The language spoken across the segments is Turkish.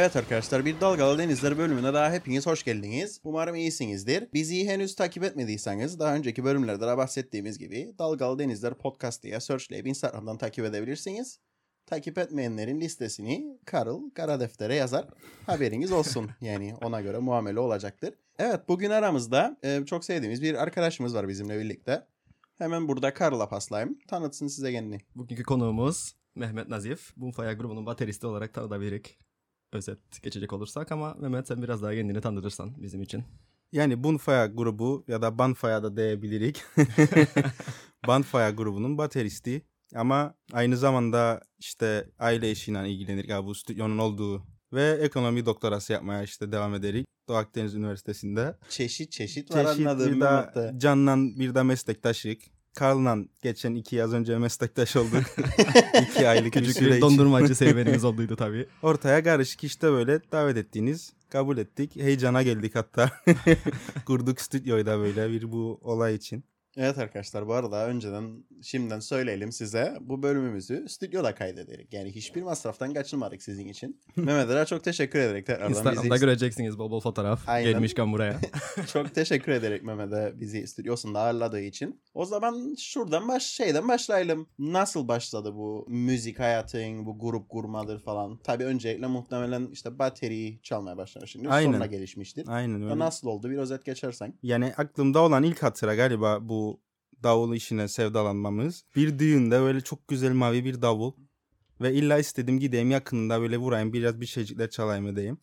Evet arkadaşlar bir Dalgalı Denizler bölümüne daha hepiniz hoş geldiniz. Umarım iyisinizdir. Bizi henüz takip etmediyseniz daha önceki bölümlerde de bahsettiğimiz gibi Dalgalı Denizler Podcast diye searchleyip Instagram'dan takip edebilirsiniz. Takip etmeyenlerin listesini Karıl kara deftere yazar. Haberiniz olsun. Yani ona göre muamele olacaktır. Evet bugün aramızda e, çok sevdiğimiz bir arkadaşımız var bizimle birlikte. Hemen burada Karıl'a paslayayım. Tanıtsın size kendini. Bugünkü konuğumuz Mehmet Nazif. Bunfaya grubunun bateristi olarak tanıdabilirik. Özet geçecek olursak ama Mehmet sen biraz daha kendini tanıtırsan bizim için. Yani Bunfaya grubu ya da Banfaya da diyebilirik. Banfaya grubunun bateristi. Ama aynı zamanda işte aile işiyle ilgilenir. Ya bu stüdyonun olduğu ve ekonomi doktorası yapmaya işte devam ederek Doğu Akdeniz Üniversitesi'nde. Çeşit çeşit var Çeşit anladığım bir de Mehmet'te. Can'la bir de meslektaşlık. Karl'la geçen iki yaz önce meslektaş olduk. iki aylık Küçük bir dondurmacı serüvenimiz olduydu tabii. Ortaya karışık işte böyle davet ettiğiniz kabul ettik. Heyecana geldik hatta. Kurduk stüdyoyu da böyle bir bu olay için. Evet arkadaşlar bu arada önceden şimdiden söyleyelim size bu bölümümüzü stüdyoda kaydederek. Yani hiçbir masraftan kaçınmadık sizin için. Mehmet Erer çok teşekkür ederek tekrardan Instagram'da bizi göreceksiniz bol bol fotoğraf. Aynen. Gelmişken buraya. çok teşekkür ederek Mehmet'e bizi stüdyosunda ağırladığı için. O zaman şuradan baş şeyden başlayalım. Nasıl başladı bu müzik hayatın, bu grup kurmadır falan? Tabii öncelikle muhtemelen işte bateri çalmaya başlamışsındır. Aynen. Sonra gelişmiştir. Aynen Ya öyle. nasıl oldu bir özet geçersen. Yani aklımda olan ilk hatıra galiba bu davul işine sevdalanmamız. Bir düğünde böyle çok güzel mavi bir davul. Ve illa istedim gideyim yakınında böyle vurayım biraz bir şeycikler çalayım edeyim.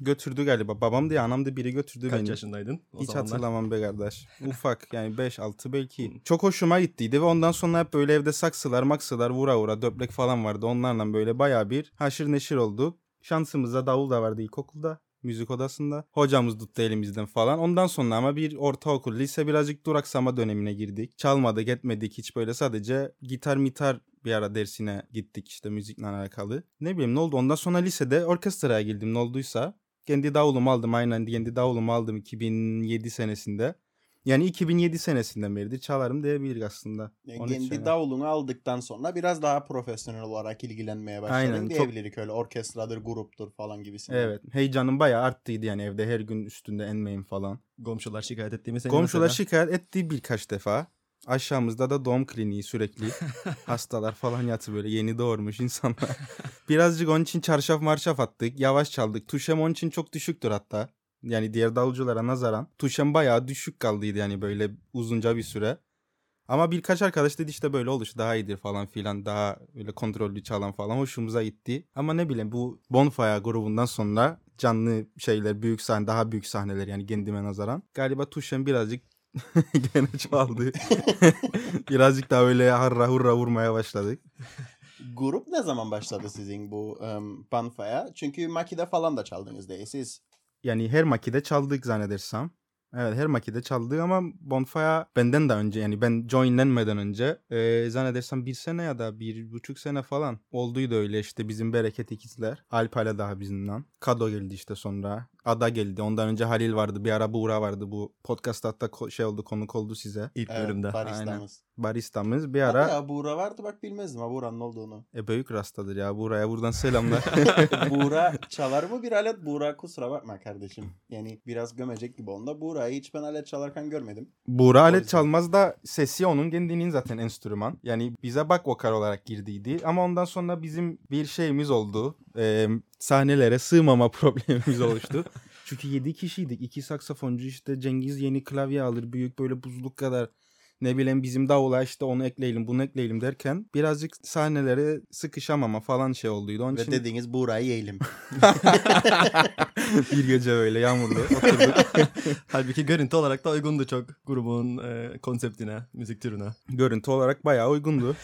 Götürdü galiba. Babam da anam da biri götürdü Kaç beni. yaşındaydın o Hiç zamanlar? hatırlamam be kardeş. Ufak yani 5-6 belki. Çok hoşuma gittiydi ve ondan sonra hep böyle evde saksılar maksılar vura vura döplek falan vardı. Onlarla böyle baya bir haşır neşir olduk. Şansımızda davul da vardı ilkokulda. Müzik odasında. Hocamız tuttu elimizden falan. Ondan sonra ama bir ortaokul, lise birazcık duraksama dönemine girdik. Çalmadık, etmedik hiç böyle sadece gitar mitar bir ara dersine gittik işte müzikle alakalı. Ne bileyim ne oldu ondan sonra lisede orkestraya girdim ne olduysa. Kendi davulumu aldım aynen kendi davulumu aldım 2007 senesinde. Yani 2007 senesinden beridir çalarım diyebiliriz aslında. Yani 13 kendi davulunu aldıktan sonra biraz daha profesyonel olarak ilgilenmeye başladın Aynen, çok- diyebilirik öyle orkestradır, gruptur falan gibisinden. Evet heyecanım bayağı arttıydı yani evde her gün üstünde enmeyim falan. Komşular şikayet ettiğimi seni Komşular mesela- şikayet etti birkaç defa. Aşağımızda da doğum kliniği sürekli. Hastalar falan yatı böyle yeni doğurmuş insanlar. Birazcık onun için çarşaf marşaf attık. Yavaş çaldık. Tuşem onun için çok düşüktür hatta. Yani diğer davulculara nazaran. Tuşem bayağı düşük kaldıydı yani böyle uzunca bir süre. Ama birkaç arkadaş dedi işte böyle oluş daha iyidir falan filan. Daha böyle kontrollü çalan falan hoşumuza gitti. Ama ne bileyim bu Bonfire grubundan sonra canlı şeyler, büyük sahne, daha büyük sahneler yani kendime nazaran. Galiba Tuşem birazcık gene çaldı. birazcık daha öyle harra hurra vurmaya başladık. Grup ne zaman başladı sizin bu um, Banfa'ya? Çünkü Maki'de falan da çaldınız değil siz. Yani her makide çaldık zannedersem. Evet her makide çaldık ama Bonfire benden de önce yani ben joinlenmeden önce e, zannedersem bir sene ya da bir buçuk sene falan olduydu öyle işte bizim Bereket ikizler. Alp hala daha bizimle. Kado geldi işte sonra. Ada geldi. Ondan önce Halil vardı. Bir ara Buğra vardı. Bu podcast'ta hatta şey oldu konuk oldu size. İlk Evet, bölümde. baristamız. Baristamız bir Ara... ara Ya Buğra vardı bak bilmezdim ha Buğra'nın olduğunu. e, büyük rastadır ya. Buğra'ya buradan selamlar. Buğra çalar mı bir alet? Buğra kusura bakma kardeşim. Yani biraz gömecek gibi onda. Buğra'yı hiç ben alet çalarken görmedim. Buğra alet çalmaz da sesi onun kendinin zaten enstrüman. Yani bize bak vokal olarak girdiydi. Ama ondan sonra bizim bir şeyimiz oldu. Ee, sahnelere sığmama problemimiz oluştu. Çünkü 7 kişiydik. 2 saksafoncu işte Cengiz yeni klavye alır. Büyük böyle buzluk kadar. Ne bileyim bizim davula işte onu ekleyelim bunu ekleyelim derken birazcık sahnelere sıkışamama falan şey olduydu. Onun Ve için dediğiniz Buğra'yı yeğelim. bir gece böyle yağmurlu oturduk. Halbuki görüntü olarak da uygundu çok grubun e, konseptine, müzik türüne. görüntü olarak bayağı uygundu.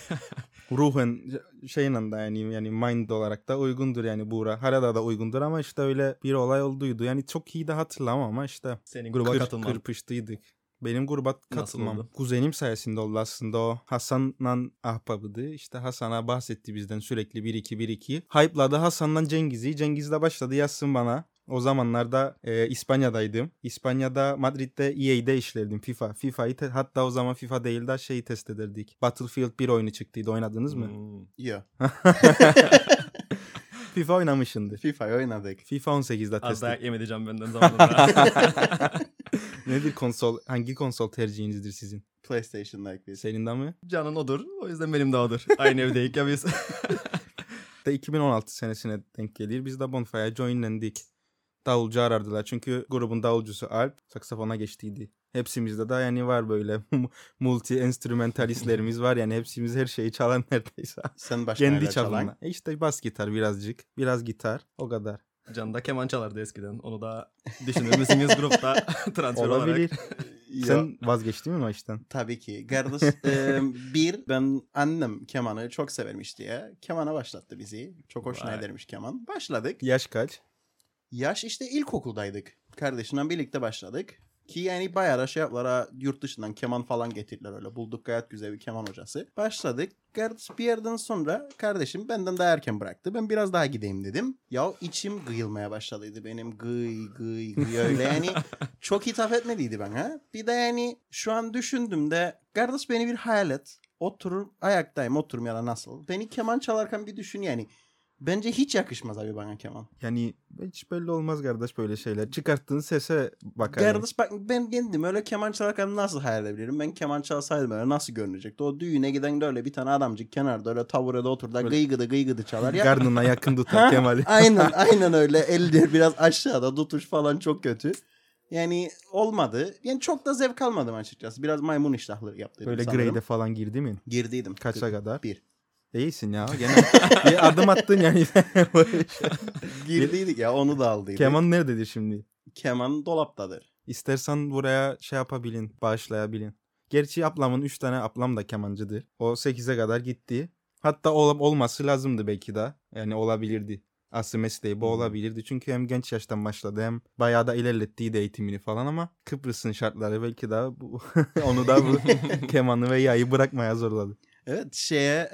Ruhen şeyle de yani yani mind olarak da uygundur yani Buğra. Harada da uygundur ama işte öyle bir olay olduydu. Yani çok iyi de hatırlamam ama işte Senin gruba kır, katılman. kırpıştıydık. Benim gruba katılmam. Kuzenim sayesinde oldu aslında o. Hasan'la ahbabıydı. İşte Hasan'a bahsetti bizden sürekli 1-2-1-2. Hype'ladı Hasan'la Cengiz'i. Cengiz de başladı yazsın bana. O zamanlarda e, İspanya'daydım. İspanya'da Madrid'de EA'de işlerdim FIFA. FIFA'yı te- hatta o zaman FIFA değil de şeyi test ederdik. Battlefield 1 oyunu çıktıydı. Oynadınız mı? Hmm. Yok. FIFA oynamışsındır. FIFA oynadık. FIFA 18'de Az test. dayak yemeyeceğim benden zamanında. Nedir konsol? Hangi konsol tercihinizdir sizin? PlayStation'daydık biz. Senin de mi? Canın odur. O yüzden benim de odur. Aynı evdeyik ya biz. De 2016 senesine denk gelir. Biz de Bonfire'a joinlendik. Davulcu arardılar. Çünkü grubun davulcusu Alp saksafona geçtiydi. Hepsimizde de yani var böyle multi enstrümentalistlerimiz var yani hepsimiz her şeyi çalan neredeyse. Sen başka Kendi çalan? E işte bas gitar birazcık. Biraz gitar. O kadar. Can da keman çalardı eskiden. Onu da düşünür müsünüz grupta transfer Olabilir. olarak? Sen vazgeçtin mi o işten? Tabii ki. Kardeş e, bir ben annem kemanı çok severmiş diye kemana başlattı bizi. Çok hoşuna Vay. edermiş keman. Başladık. Yaş kaç? Yaş işte ilkokuldaydık. Kardeşimle birlikte başladık. Ki yani bayağı da şey yaptılar yurt dışından keman falan getirdiler öyle. Bulduk gayet güzel bir keman hocası. Başladık. Bir yerden sonra kardeşim benden daha erken bıraktı. Ben biraz daha gideyim dedim. Ya içim gıyılmaya başladıydı benim. Gıy gıy gıy öyle yani. çok hitap etmediydi bana. Bir de yani şu an düşündüm de kardeş beni bir hayal et. Oturur ayaktayım oturum ya da nasıl. Beni keman çalarken bir düşün yani. Bence hiç yakışmaz abi bana keman. Yani hiç belli olmaz kardeş böyle şeyler. Çıkarttığın sese bakar. yani. Kardeş bak ben kendim öyle keman çalarken nasıl hayal edebilirim? Ben keman çalsaydım öyle nasıl görünecekti? O düğüne giden de öyle bir tane adamcık kenarda öyle taburede otur da gıygıdı gıygıdı çalar ya. Karnına yakın tutar Kemal'i. aynen aynen öyle. Elde biraz aşağıda tutuş falan çok kötü. Yani olmadı. Yani çok da zevk almadım açıkçası. Biraz maymun iştahları yaptım Böyle sanırım. grade'e falan girdi mi? Girdiydim. Kaça kadar? Bir. İyisin ya. Gene bir adım attın yani. Girdiydik ya onu da aldıydık. Keman nerededir şimdi? Keman dolaptadır. İstersen buraya şey yapabilin, bağışlayabilin. Gerçi ablamın 3 tane ablam da kemancıdır. O 8'e kadar gitti. Hatta ol- olması lazımdı belki de. Yani olabilirdi. Aslı mesleği bu olabilirdi. Çünkü hem genç yaştan başladı hem bayağı da ilerlettiydi eğitimini falan ama Kıbrıs'ın şartları belki de bu, onu da bu kemanı ve yayı bırakmaya zorladı. Evet şeye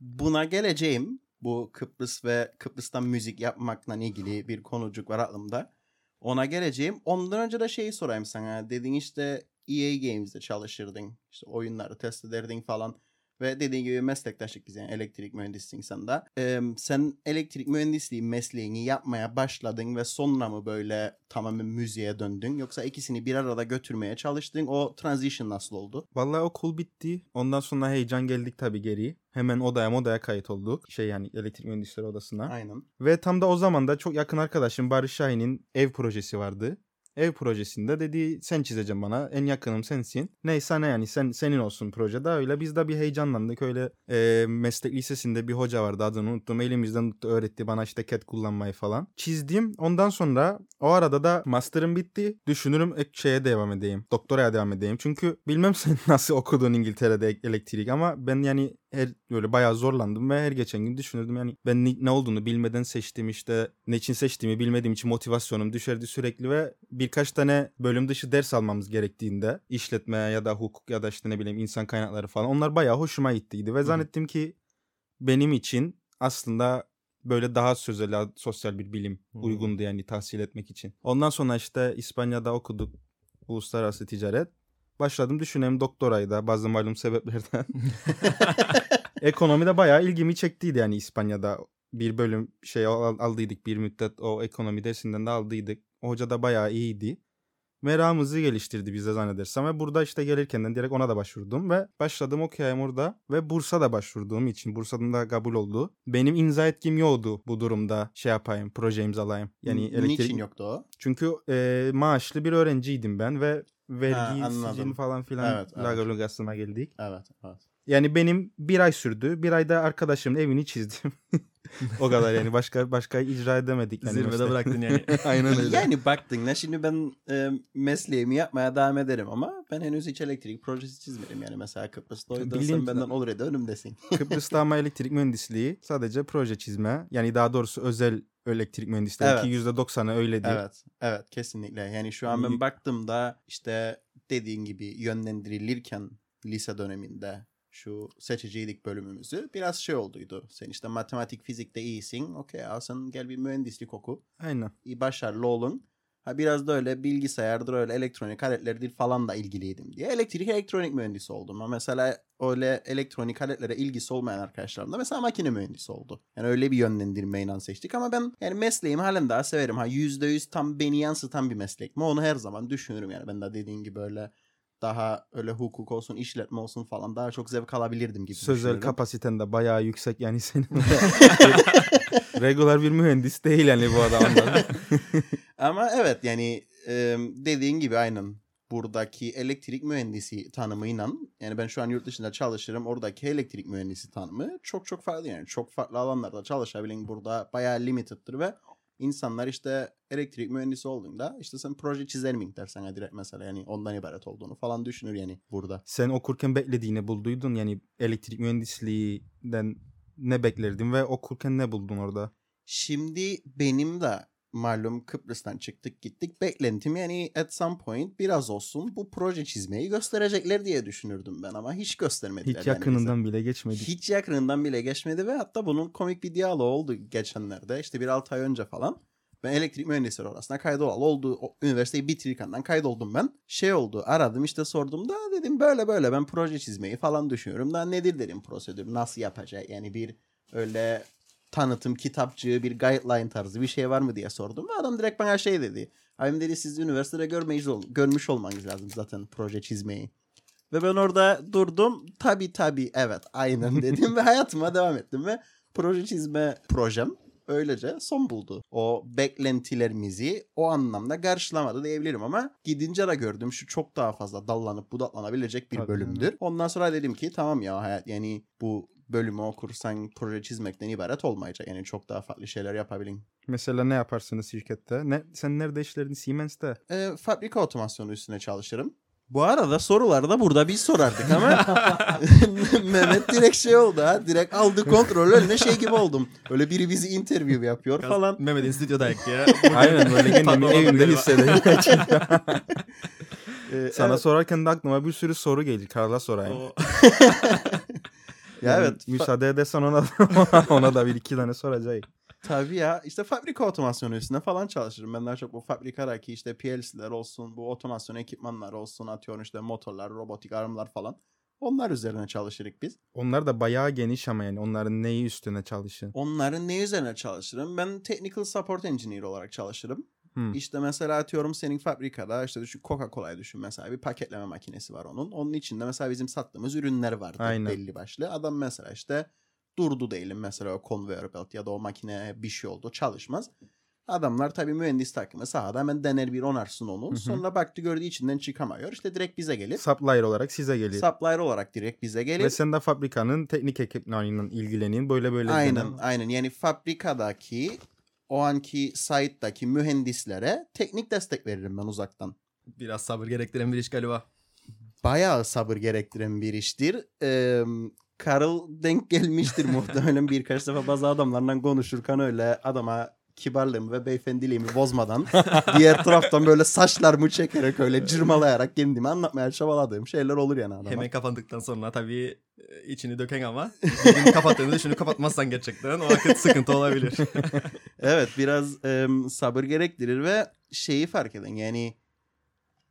buna geleceğim. Bu Kıbrıs ve Kıbrıs'tan müzik yapmakla ilgili bir konucuk var aklımda. Ona geleceğim. Ondan önce de şeyi sorayım sana. Dedin işte EA Games'de çalışırdın. İşte oyunları test ederdin falan. Ve dediğin gibi meslektaşlık biz yani elektrik mühendisisin sen de. Em, sen elektrik mühendisliği mesleğini yapmaya başladın ve sonra mı böyle tamamen müziğe döndün? Yoksa ikisini bir arada götürmeye çalıştın. O transition nasıl oldu? Vallahi okul bitti. Ondan sonra heyecan geldik tabii geri. Hemen odaya odaya kayıt olduk. Şey yani elektrik mühendisleri odasına. Aynen. Ve tam da o zaman da çok yakın arkadaşım Barış Şahin'in ev projesi vardı. Ev projesinde dedi sen çizeceğim bana en yakınım sensin. Neyse ne yani sen senin olsun projede. Öyle biz de bir heyecanlandık. Öyle e, meslek lisesinde bir hoca vardı adını unuttum. Elimizden tuttu öğretti bana işte CAD kullanmayı falan. Çizdim. Ondan sonra o arada da master'ım bitti. Düşünürüm şeye devam edeyim doktoraya devam edeyim. Çünkü bilmem sen nasıl okudun İngiltere'de elektrik ama ben yani her böyle bayağı zorlandım ve her geçen gün düşünürdüm. Yani ben ne, ne olduğunu bilmeden seçtim işte. Ne için seçtiğimi bilmediğim için motivasyonum düşerdi sürekli ve birkaç tane bölüm dışı ders almamız gerektiğinde işletme ya da hukuk ya da işte ne bileyim insan kaynakları falan onlar bayağı hoşuma gittiydi ve zannettim ki benim için aslında böyle daha sözel sosyal bir bilim uygundu yani tahsil etmek için. Ondan sonra işte İspanya'da okuduk. Uluslararası ticaret. Başladım düşüneyim doktorayı da bazı malum sebeplerden. Ekonomi de bayağı ilgimi çektiydi yani İspanya'da bir bölüm şey al- aldıydık bir müddet o ekonomi dersinden de aldıydık. O hoca da bayağı iyiydi. Meramımızı geliştirdi bize zannedersem ve burada işte gelirken direkt ona da başvurdum ve başladım okuyayım orada ve bursa da başvurduğum için Bursa'dan da kabul oldu. Benim imza etkim yoktu bu durumda şey yapayım proje imzalayayım. Yani elektrik Niçin yoktu o? çünkü e, maaşlı bir öğrenciydim ben ve vergi, sicil falan filan Evet, evet. lagalugasına geldik. Evet, evet. Yani benim bir ay sürdü. Bir ayda arkadaşımın evini çizdim. o kadar yani başka başka icra edemedik. Yani Zirvede mesela. bıraktın yani. Aynen öyle. Yani baktın ne şimdi ben e, mesleğimi yapmaya devam ederim ama ben henüz hiç elektrik projesi çizmedim yani mesela Kıbrıs'ta o yüzden Bildiğin- sen benden olur ya da önümdesin. Kıbrıs'ta ama elektrik mühendisliği sadece proje çizme. Yani daha doğrusu özel elektrik mühendisliği Evet. ki %90'ı öyledir. evet, evet kesinlikle. Yani şu an ben baktığımda işte dediğin gibi yönlendirilirken lise döneminde şu seçiciydik bölümümüzü biraz şey olduydu. Sen işte matematik, fizikte iyisin. Okey sen gel bir mühendislik oku. Aynen. İyi başarılı olun. Ha biraz da öyle bilgisayardır öyle elektronik aletlerdir falan da ilgiliydim diye. Elektrik elektronik mühendisi oldum. Ama mesela öyle elektronik aletlere ilgisi olmayan arkadaşlarım da mesela makine mühendisi oldu. Yani öyle bir yönlendirmeyle seçtik ama ben yani mesleğimi halen daha severim. Ha %100 tam beni yansıtan bir meslek mi onu her zaman düşünürüm yani. Ben de dediğin gibi öyle daha öyle hukuk olsun, işletme olsun falan daha çok zevk alabilirdim gibi Sözel düşünüyorum. kapasiten de bayağı yüksek yani senin. Regular bir mühendis değil yani bu adam. Ama evet yani dediğin gibi aynen. Buradaki elektrik mühendisi tanımıyla yani ben şu an yurt dışında çalışırım oradaki elektrik mühendisi tanımı çok çok farklı yani. Çok farklı alanlarda çalışabilen burada bayağı limited'dır ve insanlar işte elektrik mühendisi olduğunda işte sen proje çizer miyim dersen direkt mesela yani ondan ibaret olduğunu falan düşünür yani burada. Sen okurken beklediğini bulduydun. Yani elektrik mühendisliğinden ne beklerdin ve okurken ne buldun orada? Şimdi benim de malum Kıbrıs'tan çıktık gittik. Beklentim yani at some point biraz olsun bu proje çizmeyi gösterecekler diye düşünürdüm ben ama hiç göstermediler. Hiç yani yakınından bile bize. geçmedik. Hiç yakınından bile geçmedi ve hatta bunun komik bir diyaloğu oldu geçenlerde. İşte bir 6 ay önce falan. Ben elektrik mühendisleri arasında kaydolalı oldu. O, üniversiteyi bitirirken kaydoldum ben. Şey oldu aradım işte sordum da dedim böyle böyle ben proje çizmeyi falan düşünüyorum. Da nedir dedim prosedür nasıl yapacak yani bir öyle tanıtım kitapçığı bir guideline tarzı bir şey var mı diye sordum. Ve adam direkt bana şey dedi. Abim dedi siz üniversitede görmeyiz, ol- görmüş olmanız lazım zaten proje çizmeyi. Ve ben orada durdum. Tabi tabi evet aynen dedim ve hayatıma devam ettim ve proje çizme projem öylece son buldu. O beklentilerimizi o anlamda karşılamadı diyebilirim ama gidince de gördüm şu çok daha fazla dallanıp budaklanabilecek bir Tabii. bölümdür. Ondan sonra dedim ki tamam ya hayat yani bu bölümü okursan proje çizmekten ibaret olmayacak. Yani çok daha farklı şeyler yapabilin. Mesela ne yaparsınız şirkette? Ne, sen nerede işlerdin? Siemens'te. Ee, fabrika otomasyonu üstüne çalışırım. Bu arada soruları da burada biz sorardık ama Mehmet direkt şey oldu ha. Direkt aldı kontrol önüne şey gibi oldum. Öyle biri bizi interview yapıyor falan. Mehmet'in stüdyodayız ya. Aynen böyle kendimi evimde hissederim. Ee, Sana evet. sorarken de aklıma bir sürü soru geldi. Karla sorayım. Ya Yani evet. Müsaade edersen ona, ona da bir iki tane soracağım. Tabii ya işte fabrika otomasyonu üstüne falan çalışırım. Ben daha çok bu fabrikadaki işte PLC'ler olsun, bu otomasyon ekipmanlar olsun, atıyorum işte motorlar, robotik armlar falan. Onlar üzerine çalışırık biz. Onlar da bayağı geniş ama yani onların neyi üstüne çalışın. Onların ne üzerine çalışırım? Ben technical support engineer olarak çalışırım. Hmm. İşte mesela atıyorum senin fabrikada işte düşün Coca-Cola'yı düşün mesela bir paketleme makinesi var onun. Onun içinde mesela bizim sattığımız ürünler vardı Aynen. belli başlı. Adam mesela işte durdu diyelim mesela o conveyor belt ya da o makine bir şey oldu çalışmaz. Adamlar tabii mühendis takımı sahada hemen dener bir onarsın onu. hı. Sonra baktı gördüğü içinden çıkamıyor. İşte direkt bize gelir. Supplier olarak size geliyor. Supplier olarak direkt bize gelir. Ve sen de fabrikanın teknik ekipmanıyla ilgilenin. Böyle böyle. Aynen denen- aynen yani fabrikadaki o anki site'daki mühendislere teknik destek veririm ben uzaktan. Biraz sabır gerektiren bir iş galiba. Bayağı sabır gerektiren bir iştir. Ee, Karl denk gelmiştir muhtemelen birkaç defa bazı adamlarla konuşurken öyle adama kibarlığımı ve beyefendiliğimi bozmadan diğer taraftan böyle saçlarımı çekerek öyle cırmalayarak kendimi anlatmaya çabaladığım şeyler olur yani adama. Hemen kapandıktan sonra tabii e, içini döken ama bir gün kapattığını düşünüp kapatmazsan gerçekten o vakit sıkıntı olabilir. Evet biraz em, sabır gerektirir ve şeyi fark edin yani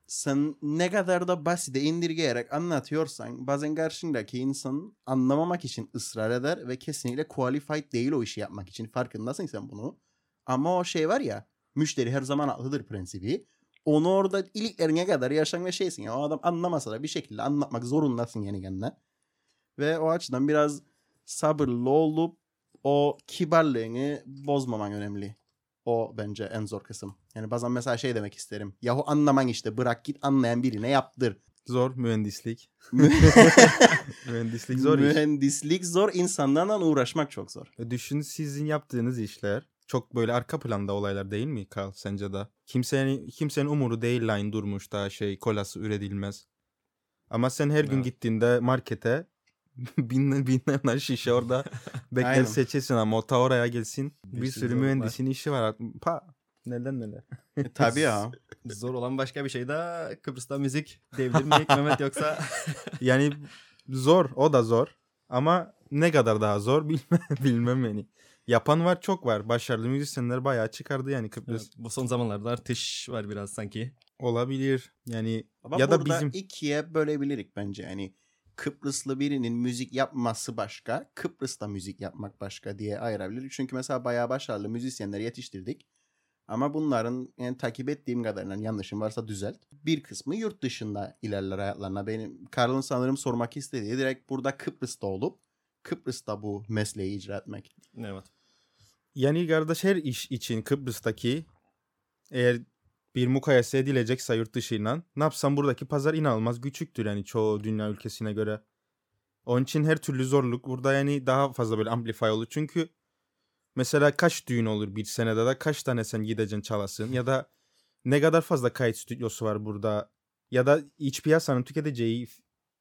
sen ne kadar da basite indirgeyerek anlatıyorsan bazen karşındaki insan anlamamak için ısrar eder ve kesinlikle qualified değil o işi yapmak için farkındasın sen bunu. Ama o şey var ya müşteri her zaman haklıdır prensibi. Onu orada iliklerine kadar yaşan ve şeysin ya o adam anlamasa da bir şekilde anlatmak zorundasın yani kendine. Ve o açıdan biraz sabırlı olup o kibarlığını bozmaman önemli. O bence en zor kısım. Yani bazen mesela şey demek isterim. Yahu anlaman işte bırak git anlayan birine yaptır. Zor mühendislik. Mü- Mühendislik zor iş. Mühendislik zor, insanlarla uğraşmak çok zor. E, Düşün sizin yaptığınız işler çok böyle arka planda olaylar değil mi Karl sence de? Kimsenin, kimsenin umuru değil line durmuş da şey kolası üretilmez. Ama sen her gün Evet. gittiğinde markete bin, binlerce şişe orada bekler seçesin ama o ta oraya gelsin. Bir Bir, sürü zorluk var. mühendisin işi var. Pa neler neler. E, tabii ya. Zor olan başka bir şey de Kıbrıs'ta müzik diyebilir miyik Mehmet yoksa Yani zor o da zor ama ne kadar daha zor bilmem, bilmem yani. Yapan var çok var. Başarılı müzisyenler bayağı çıkardı yani Kıbrıs. Evet, bu son zamanlarda artış var biraz sanki. Olabilir. Yani Ama ya da bizim ikiye bölebilirik bence. Yani Kıbrıslı birinin müzik yapması başka, Kıbrıs'ta müzik yapmak başka diye ayırabiliriz. Çünkü mesela bayağı başarılı müzisyenler yetiştirdik. Ama bunların yani takip ettiğim kadarıyla yanlışım varsa düzelt. Bir kısmı yurt dışında ilerler hayatlarına. Benim Karl'ın sanırım sormak istediği direkt burada Kıbrıs'ta olup Kıbrıs'ta bu mesleği icra etmek. Evet. yani kardeş her iş için Kıbrıs'taki eğer bir mukayese edilecekse yurt dışıyla ne yapsam buradaki pazar inanılmaz küçüktür yani çoğu dünya ülkesine göre. Onun için her türlü zorluk burada yani daha fazla böyle amplify olur. Çünkü mesela kaç düğün olur bir senede de kaç tane sen gideceksin çalasın ya da ne kadar fazla kayıt stüdyosu var burada ya da iç piyasanın tüketeceği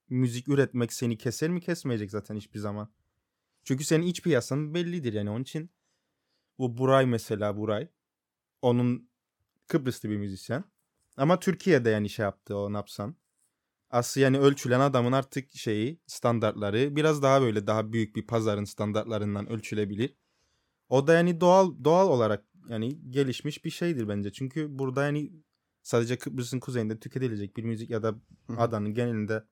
müzik üretmek seni keser mi kesmeyecek zaten hiçbir zaman. Çünkü senin iç piyasan bellidir yani onun için bu Buray mesela Buray onun Kıbrıslı bir müzisyen ama Türkiye'de yani şey yaptı o ne yapsan. Aslı yani ölçülen adamın artık şeyi standartları biraz daha böyle daha büyük bir pazarın standartlarından ölçülebilir. O da yani doğal doğal olarak yani gelişmiş bir şeydir bence. Çünkü burada yani sadece Kıbrıs'ın kuzeyinde tüketilecek bir müzik ya da adanın genelinde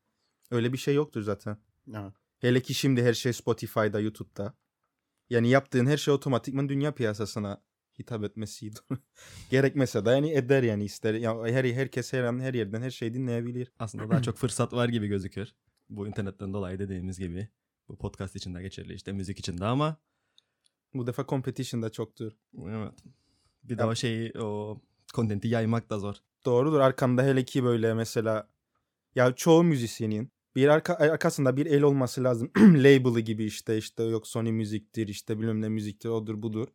öyle bir şey yoktur zaten. Evet. Hele ki şimdi her şey Spotify'da, YouTube'da. Yani yaptığın her şey otomatikman dünya piyasasına hitap etmesiydi. Gerekmese de yani eder yani ister. Ya her herkes her an her yerden her şeyi dinleyebilir. Aslında daha çok fırsat var gibi gözüküyor. Bu internetten dolayı dediğimiz gibi. Bu podcast için de geçerli işte müzik için de ama Bu defa competition da çoktur. evet. Bir de Ya- o şeyi o kontenti yaymak da zor. Doğrudur. Arkanda hele ki böyle mesela ya çoğu müzisyenin bir arka, arkasında bir el olması lazım. Label'ı gibi işte işte yok Sony müziktir işte bilmem ne müziktir odur budur.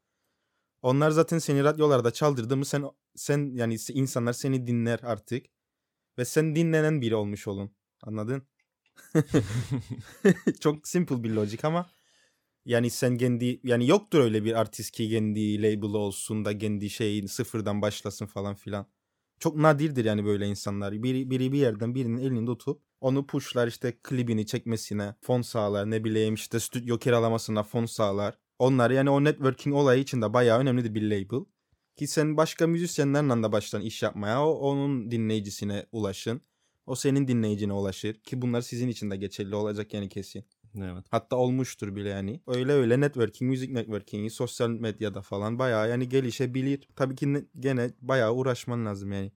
Onlar zaten seni radyolarda çaldırdı mı sen sen yani insanlar seni dinler artık. Ve sen dinlenen biri olmuş olun. Anladın? Çok simple bir logic ama yani sen kendi yani yoktur öyle bir artist ki kendi label'ı olsun da kendi şeyin sıfırdan başlasın falan filan. Çok nadirdir yani böyle insanlar. Biri, biri bir yerden birinin elini tutup onu pushlar işte klibini çekmesine fon sağlar ne bileyim işte stüdyo kiralamasına fon sağlar. Onlar yani o networking olayı için de bayağı önemlidir bir label. Ki sen başka müzisyenlerle de baştan iş yapmaya o onun dinleyicisine ulaşın. O senin dinleyicine ulaşır ki bunlar sizin için de geçerli olacak yani kesin. Evet. Hatta olmuştur bile yani. Öyle öyle networking, müzik networkingi sosyal medyada falan bayağı yani gelişebilir. Tabii ki ne- gene bayağı uğraşman lazım yani.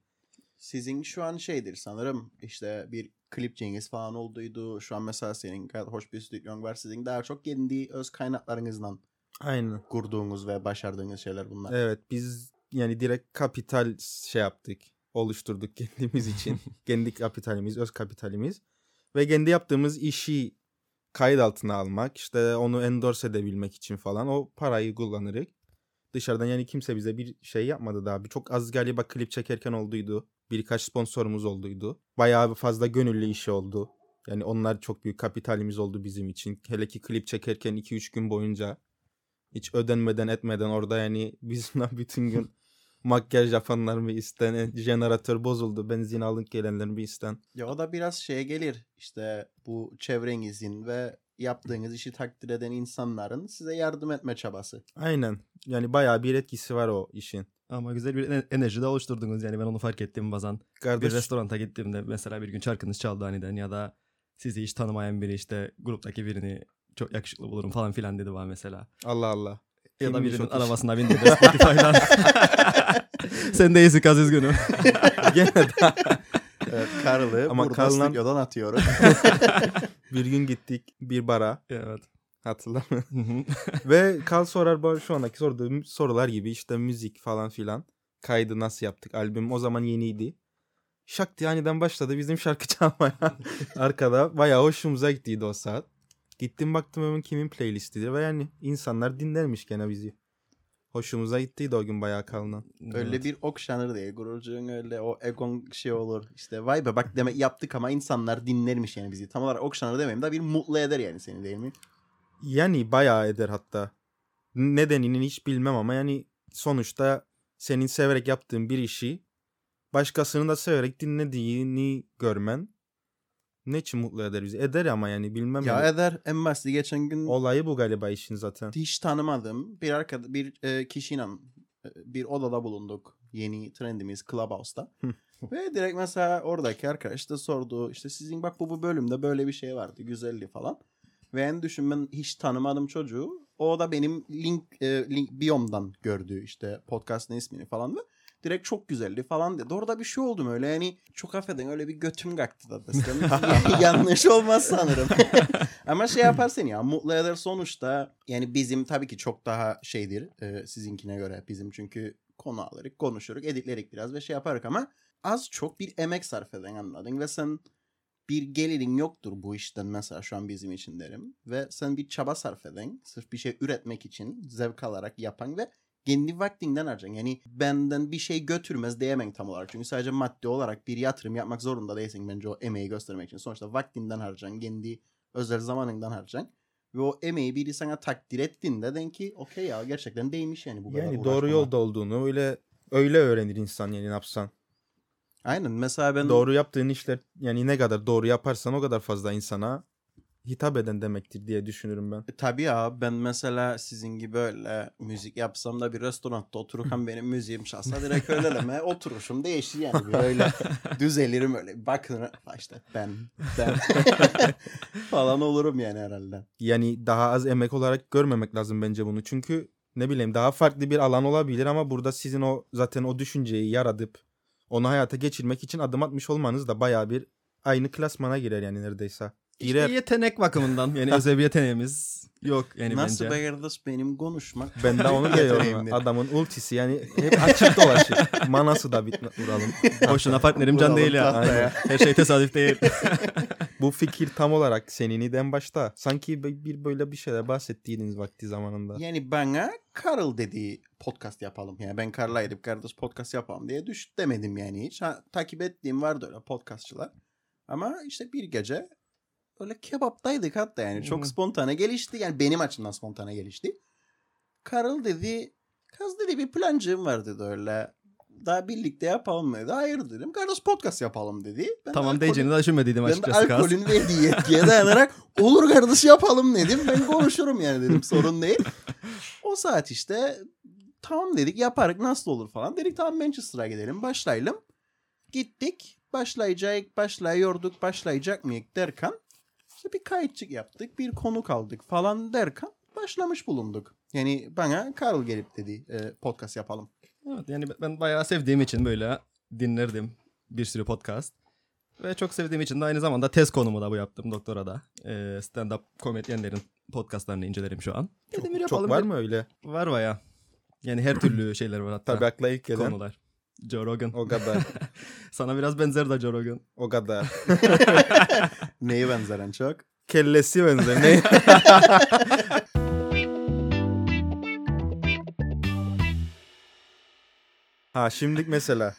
Sizin şu an şeydir sanırım işte bir klipçiniz falan olduydu. Şu an mesela senin gayet hoş bir stüdyon var. Sizin daha çok kendi öz kaynaklarınızdan Aynen. kurduğunuz ve başardığınız şeyler bunlar. Evet biz yani direkt kapital şey yaptık. Oluşturduk kendimiz için. kendi kapitalimiz, öz kapitalimiz. Ve kendi yaptığımız işi kayıt altına almak, işte onu endorse edebilmek için falan o parayı kullanırız. Dışarıdan yani kimse bize bir şey yapmadı daha. Bir çok az galiba klip çekerken olduydu. Birkaç sponsorumuz olduydu. Bayağı fazla gönüllü işi oldu. Yani onlar çok büyük kapitalimiz oldu bizim için. Hele ki klip çekerken 2-3 gün boyunca hiç ödenmeden etmeden orada yani bizimle bütün gün makyaj yapanlar bir isten, e, jeneratör bozuldu, benzin alınıp gelenlerin bir isten. Ya o da biraz şeye gelir. İşte bu çevrenizin ve yaptığınız işi takdir eden insanların size yardım etme çabası. Aynen. Yani bayağı bir etkisi var o işin. Ama güzel bir ener- enerji de oluşturdunuz yani ben onu fark ettim bazen. Bir Kardeş restoranta gittiğimde mesela bir gün şarkınız çaldı aniden ya da sizi hiç tanımayan biri işte gruptaki birini çok yakışıklı bulurum falan filan dedi bana mesela. Allah Allah. Ya da Kimmiş birinin arabasına bindi de Spotify'dan. Sen değilsin kaz üzgünüm. Gene de Evet, Karl'ı Ama burada Karl'la- stüdyodan atıyorum. bir gün gittik bir bara evet. hatırlamıyorum. Ve Kal sorar şu andaki sorduğum sorular gibi işte müzik falan filan. Kaydı nasıl yaptık? Albüm o zaman yeniydi. Şak diye aniden başladı bizim şarkı çalmaya. Arkada bayağı hoşumuza gittiydi o saat. Gittim baktım hemen kimin playlistidir ve yani insanlar dinlermiş gene bizi. Hoşumuza gittiydi o gün bayağı kalınan. Öyle bir okşanır diye. Gururcuğun öyle o egon şey olur. İşte vay be bak demek yaptık ama insanlar dinlermiş yani bizi. Tam olarak okşanır demeyeyim de bir mutlu eder yani seni değil mi? Yani bayağı eder hatta. Nedenini hiç bilmem ama yani sonuçta senin severek yaptığın bir işi başkasının da severek dinlediğini görmen Ne için mutlu eder bizi? Eder ama yani bilmem. Ya yani. Eder en basiti geçen gün Olayı bu galiba işin zaten. hiç tanımadığım bir arkada bir e, kişiyle e, bir odada bulunduk. Yeni trendimiz Clubhouse'da. Ve direkt mesela oradaki arkadaş da sordu. işte sizin bak bu bu bölümde böyle bir şey vardı. Güzeldi falan. Ve en düşün ben hiç tanımadım çocuğu. O da benim link, e, link biyomdan gördü işte podcast'ın ismini falan ve direkt çok güzeldi falan dedi. Orada bir şey oldu mu öyle yani çok affedin öyle bir götüm kalktı da desem. Yanlış olmaz sanırım. Ama şey yaparsın ya mutlu eder sonuçta yani bizim tabii ki çok daha şeydir e, sizinkine göre bizim çünkü konu alırık konuşuruk editlerik biraz ve şey yaparık ama az çok bir emek sarf eden anladın ve sen bir gelirin yoktur bu işten mesela şu an bizim için derim. Ve sen bir çaba sarf eden, sırf bir şey üretmek için zevk alarak yapan ve kendi vaktinden harcan. Yani benden bir şey götürmez diyemem tam olarak. Çünkü sadece maddi olarak bir yatırım yapmak zorunda değilsin bence o emeği göstermek için. Sonuçta vaktinden harcan, kendi özel zamanından harcan. Ve o emeği biri sana takdir ettiğinde den ki okey ya gerçekten değmiş yani bu kadar Yani doğru uğraşmama. yolda olduğunu öyle öyle öğrenir insan yani ne yapsan. Aynen mesela ben Doğru yaptığın işler yani ne kadar doğru yaparsan o kadar fazla insana hitap eden demektir diye düşünürüm ben. E, Tabii ya ben mesela sizin gibi öyle müzik yapsam da bir restoranda otururken benim müziğim çalsa direkt öyleleme oturuşum değişir yani. Bir öyle düzelirim öyle. Bakın işte ben ben falan olurum yani herhalde. Yani daha az emek olarak görmemek lazım bence bunu. Çünkü ne bileyim daha farklı bir alan olabilir ama burada sizin o zaten o düşünceyi yaratıp onu hayata geçirmek için adım atmış olmanız da bayağı bir aynı klasmana girer yani neredeyse. İşte yetenek bakımından yani özel bir yeteneğimiz yok yani Nasıl bence. be kardeş benim konuşmak. Ben de onu diyorum. Adamın ultisi yani hep açık dolaşır. Manası da bitme vuralım. Boşuna partnerim can değil ya. Aynen. Her şey tesadüf değil. Bu fikir tam olarak senin en başta. Sanki bir bir böyle bir şeyler bahsettiğiniz vakti zamanında. Yani bana Karl dedi podcast yapalım. Yani ben Karl'a gidip kardeş podcast yapalım diye düş demedim yani hiç. Ha, takip ettiğim vardı öyle podcastçılar. Ama işte bir gece öyle kebaptaydık hatta yani. Çok Hmm. spontane gelişti. Yani benim açımdan spontane gelişti. Karl dedi kız dedi bir plancığım var dedi öyle. Daha birlikte yapalım dedi. Hayır dedim. Kardeş podcast yapalım dedi. Ben de tamam alkolün- diyeceğini de düşünmediydim ben de açıkçası. Alkolün verdiği yetkiye dayanarak olur kardeş yapalım dedim. Ben konuşurum yani dedim sorun değil. O saat işte tamam dedik yaparık nasıl olur falan. Dedik tamam Manchester'a gidelim başlayalım. Gittik başlayacak başlayıyorduk başlayacak mıyız derken işte bir kayıtçık yaptık bir konuk aldık falan derken başlamış bulunduk. Yani bana Karl gelip dedi e, podcast yapalım. Evet, yani ben bayağı sevdiğim için böyle dinlerdim bir sürü podcast. Ve çok sevdiğim için de aynı zamanda tez konumu da bu yaptım doktora da. Ee, Stand-up komedyenlerin podcastlarını incelerim şu an. Dedim bir Çok yapalım. var mı öyle? Var bayağı. Yani her türlü şeyler var hatta. Tabii akla ilk gelen konular. Joe Rogan. o kadar. Sana biraz benzer de Joe Rogan. O kadar. Neye benzeren çok? Kellesi benzer. Ne? ha şimdilik mesela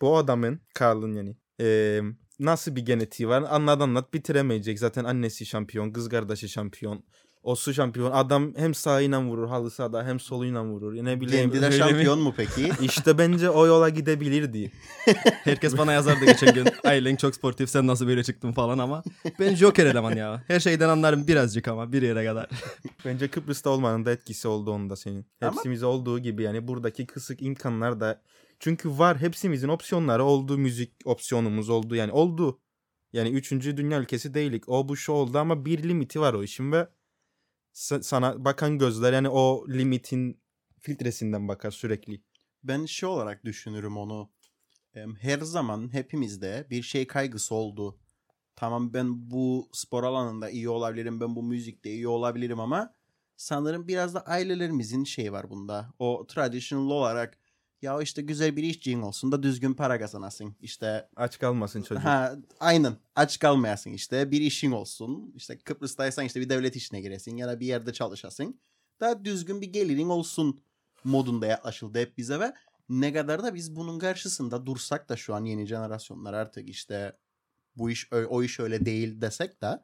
bu adamın Karl'ın yani eee, nasıl bir genetiği var anlat anlat bitiremeyecek. Zaten annesi şampiyon, kız kardeşi şampiyon. O su şampiyon. Adam hem sağıyla vurur halı sahada hem soluyla vurur. Ne bileyim. Kendi de öyle mi? şampiyon mu peki? İşte bence o yola gidebilirdi. Herkes bana yazardı geçen gün. Aylin çok sportif sen nasıl böyle çıktın falan ama. Ben Joker eleman ya. Her şeyden anlarım birazcık ama bir yere kadar. Bence Kıbrıs'ta olmanın da etkisi oldu onda senin. Ama- olduğu gibi yani buradaki kısık imkanlar da çünkü var hepsimizin opsiyonları oldu müzik opsiyonumuz oldu yani oldu. Yani üçüncü dünya ülkesi değilik. O bu şu oldu ama bir limiti var o işin ve sana bakan gözler yani o limitin filtresinden bakar sürekli. Ben şey olarak düşünürüm onu. Her zaman hepimizde bir şey kaygısı oldu. Tamam ben bu spor alanında iyi olabilirim, ben bu müzikte iyi olabilirim ama sanırım biraz da ailelerimizin şeyi var bunda. O traditional olarak ya işte güzel bir işçiğin olsun da düzgün para kazanasın. İşte Aç kalmasın çocuk. ha aynen aç kalmayasın işte bir işin olsun. İşte Kıbrıs'taysan işte bir devlet işine giresin ya da bir yerde çalışasın. Daha düzgün bir gelirin olsun modunda yaklaşıldı hep bize ve ne kadar da biz bunun karşısında dursak da şu an yeni jenerasyonlar artık işte bu iş o iş öyle değil desek de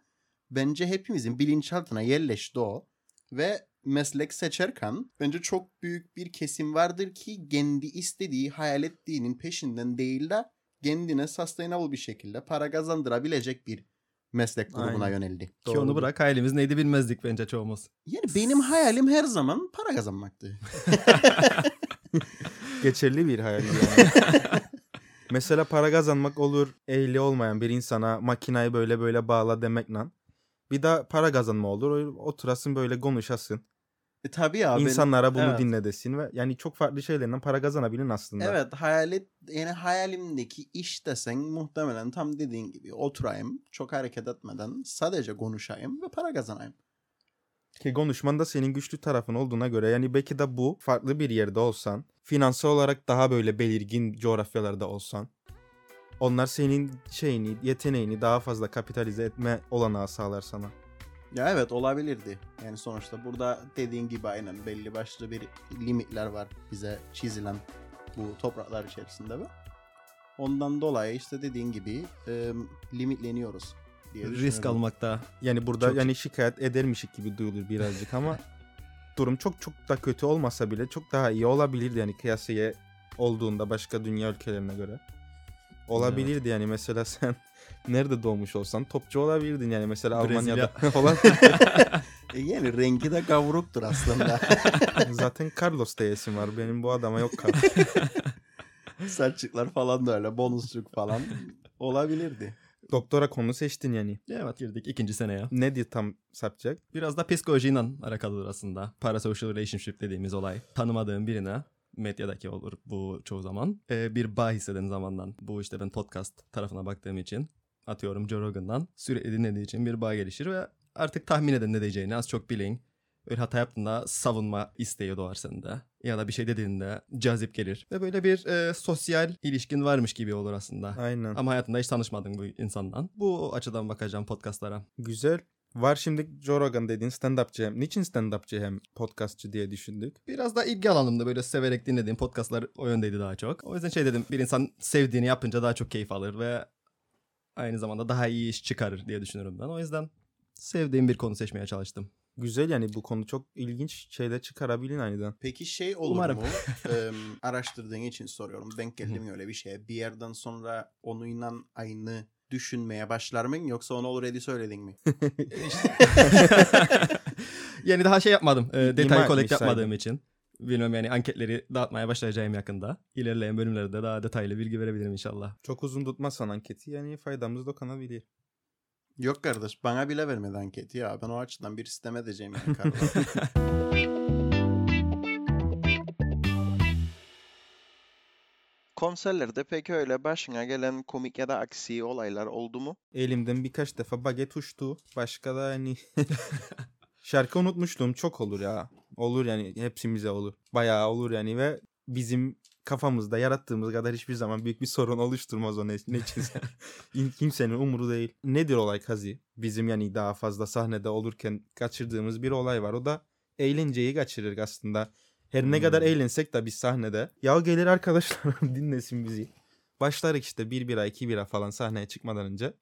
bence hepimizin bilinçaltına yerleşti o ve meslek seçerken bence çok büyük bir kesim vardır ki kendi istediği, hayal ettiğinin peşinden değil de kendine sustainable bir şekilde para kazandırabilecek bir meslek grubuna Aynen. yöneldi. Ki onu Doğrudur. bırak hayalimiz neydi bilmezdik bence çoğumuz. Yani benim hayalim her zaman para kazanmaktı. Geçerli bir hayal yani. Mesela para kazanmak olur ehli olmayan bir insana makinayı böyle böyle bağla demekle. Bir de para kazanma olur. Oturasın böyle konuşasın. E, tabii benim- İnsanlara bunu evet. dinle desin ve yani çok farklı şeylerden para kazanabilin aslında. Evet hayali yani hayalimdeki iş desen muhtemelen tam dediğin gibi oturayım çok hareket etmeden sadece konuşayım ve para kazanayım. Ki konuşman da senin güçlü tarafın olduğuna göre yani belki de bu farklı bir yerde olsan, finansal olarak daha böyle belirgin coğrafyalarda olsan, onlar senin şeyini, yeteneğini daha fazla kapitalize etme olanağı sağlar sana. Ya evet olabilirdi. Yani sonuçta burada dediğin gibi aynen belli başlı bir limitler var bize çizilen bu topraklar içerisinde ve ondan dolayı işte dediğin gibi e, limitleniyoruz diye Risk almakta. Yani burada Çok- yani şikayet edermişik gibi duyulur birazcık ama durum çok çok da kötü olmasa bile çok daha iyi olabilirdi yani kıyasıya olduğunda başka dünya ülkelerine göre. Olabilirdi yani mesela sen nerede doğmuş olsan topçu olabilirdin yani mesela Brezilya. Almanya'da olan E yani rengi de kavruktur aslında. zaten Carlos diyesim var benim bu adama yok kart. Saçlıklar falan da öyle bonusçuk falan olabilirdi. Doktora konu seçtin yani. Evet girdik ikinci seneye. Ne diye tam sapacak? Biraz da psikolojiyle alakalıdır aslında. Parasocial relationship dediğimiz olay. Tanımadığın birine medyadaki olur bu çoğu zaman. Ee, bir bağ hisseden zamandan. Bu işte ben podcast tarafına baktığım için atıyorum Joe Rogan'dan sürekli dinlediği için bir bağ gelişir ve artık tahmin edin ne diyeceğini az çok bilin. Öyle hata yaptığında savunma isteği doğar sende. Ya da bir şey dediğinde cazip gelir. Ve böyle bir e, sosyal ilişkin varmış gibi olur aslında. Aynen. Ama hayatında hiç tanışmadın bu insandan. Bu açıdan bakacağım podcastlara. Güzel. Var şimdi Joe Rogan dediğin stand-upçı hem. Niçin stand-upçı hem podcastçı diye düşündük. Biraz da ilgi alanımda böyle severek dinlediğim podcastlar o yöndeydi daha çok. O yüzden şey dedim bir insan sevdiğini yapınca daha çok keyif alır ve aynı zamanda daha iyi iş çıkarır diye düşünüyorum ben. O yüzden sevdiğim bir konu seçmeye çalıştım. Güzel yani bu konu çok ilginç şeyler çıkarabilin aniden. Peki şey olur Umarım. mu? Eee, araştırdığın için soruyorum. Denk geldi mi öyle bir şeye? Bir yerden sonra onunla aynı düşünmeye başlar mı yoksa onu already söyledin mi? yani daha şey yapmadım. E, detay collect yapmadığım için. Bilmem yani anketleri dağıtmaya başlayacağım yakında. İlerleyen bölümlerde daha detaylı bilgi verebilirim inşallah. Çok uzun tutmazsan anketi yani faydamız dokunabilir. Yok kardeş bana bile vermedi anketi ya. Ben o açıdan bir sistem edeceğim yani. Konserlerde peki öyle başına gelen komik ya da aksi olaylar oldu mu? Elimden birkaç defa baget uçtu. Başka da hani şarkı unutmuşluğum çok olur ya. Olur yani hepsimize olur. Bayağı olur yani ve bizim kafamızda yarattığımız kadar hiçbir zaman büyük bir sorun oluşturmaz o ne, ne içinse. İn- Kimsenin umuru değil. Nedir olay Kazi? Bizim yani daha fazla sahnede olurken kaçırdığımız bir olay var. O da eğlenceyi kaçırır aslında. Her ne kadar Hmm. eğlensek de biz sahnede. Ya gelir arkadaşlar dinlesin bizi. Başlarız işte bir bira iki bira falan sahneye çıkmadan önce.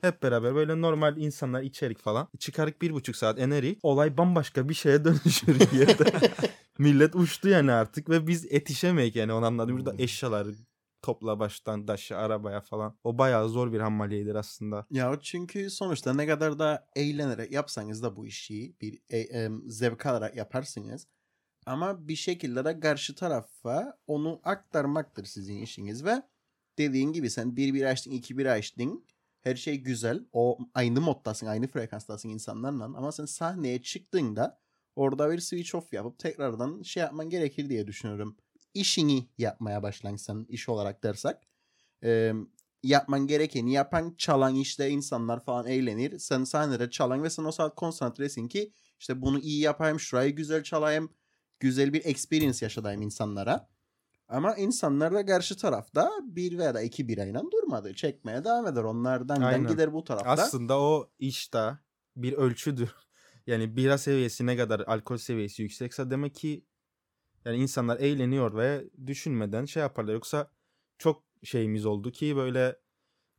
Hep beraber böyle normal insanlar içerik falan. Çıkarık bir buçuk saat enerji. Olay bambaşka bir şeye dönüşür yerde. Millet uçtu yani artık ve biz etişemeyik yani onu anladım. Burada eşyaları topla baştan daşı arabaya falan. O bayağı zor bir hammaliydir aslında. Ya çünkü sonuçta ne kadar da eğlenerek yapsanız da bu işi bir e, e, zevk alarak yaparsınız. Ama bir şekilde de karşı tarafa onu aktarmaktır sizin işiniz ve dediğin gibi sen bir bir açtın iki bir açtın her şey güzel o aynı moddasın aynı frekanstasın insanlarla ama sen sahneye çıktığında orada bir switch off yapıp tekrardan şey yapman gerekir diye düşünüyorum. İşini yapmaya başlansan iş olarak dersek e, yapman gerekeni yapan çalan işte insanlar falan eğlenir. Sen sahnede çalan ve sen o saat konsantresin ki işte bunu iyi yapayım, şurayı güzel çalayım, güzel bir experience yaşadayım insanlara. Ama insanlar da karşı tarafta bir veya da iki birayla durmadı. Çekmeye devam eder. Onlardan Aynen. gider bu tarafta. Aslında o işte bir ölçüdür. Yani bira seviyesi ne kadar alkol seviyesi yüksekse demek ki yani insanlar eğleniyor ve düşünmeden şey yaparlar. Yoksa çok şeyimiz oldu ki böyle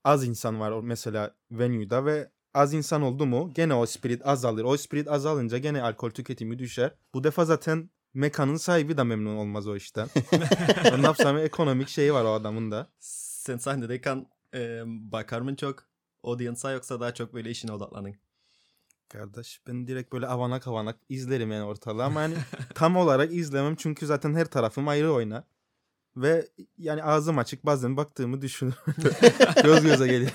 az insan var mesela venue'da ve az insan oldu mu gene o spirit azalır. O spirit azalınca gene alkol tüketimi düşer. Bu defa zaten mekanın sahibi de memnun olmaz o işten. ne yapsam ekonomik şeyi var o adamın da. Sen sahnedeyken e, bakar mı çok audience'a yoksa daha çok böyle işine odaklanın? Kardeş ben direkt böyle avanak avanak izlerim yani ortalığı ama hani tam olarak izlemem çünkü zaten her tarafım ayrı oynar. Ve yani ağzım açık bazen baktığımı düşünürüm. Göz göze geliyor.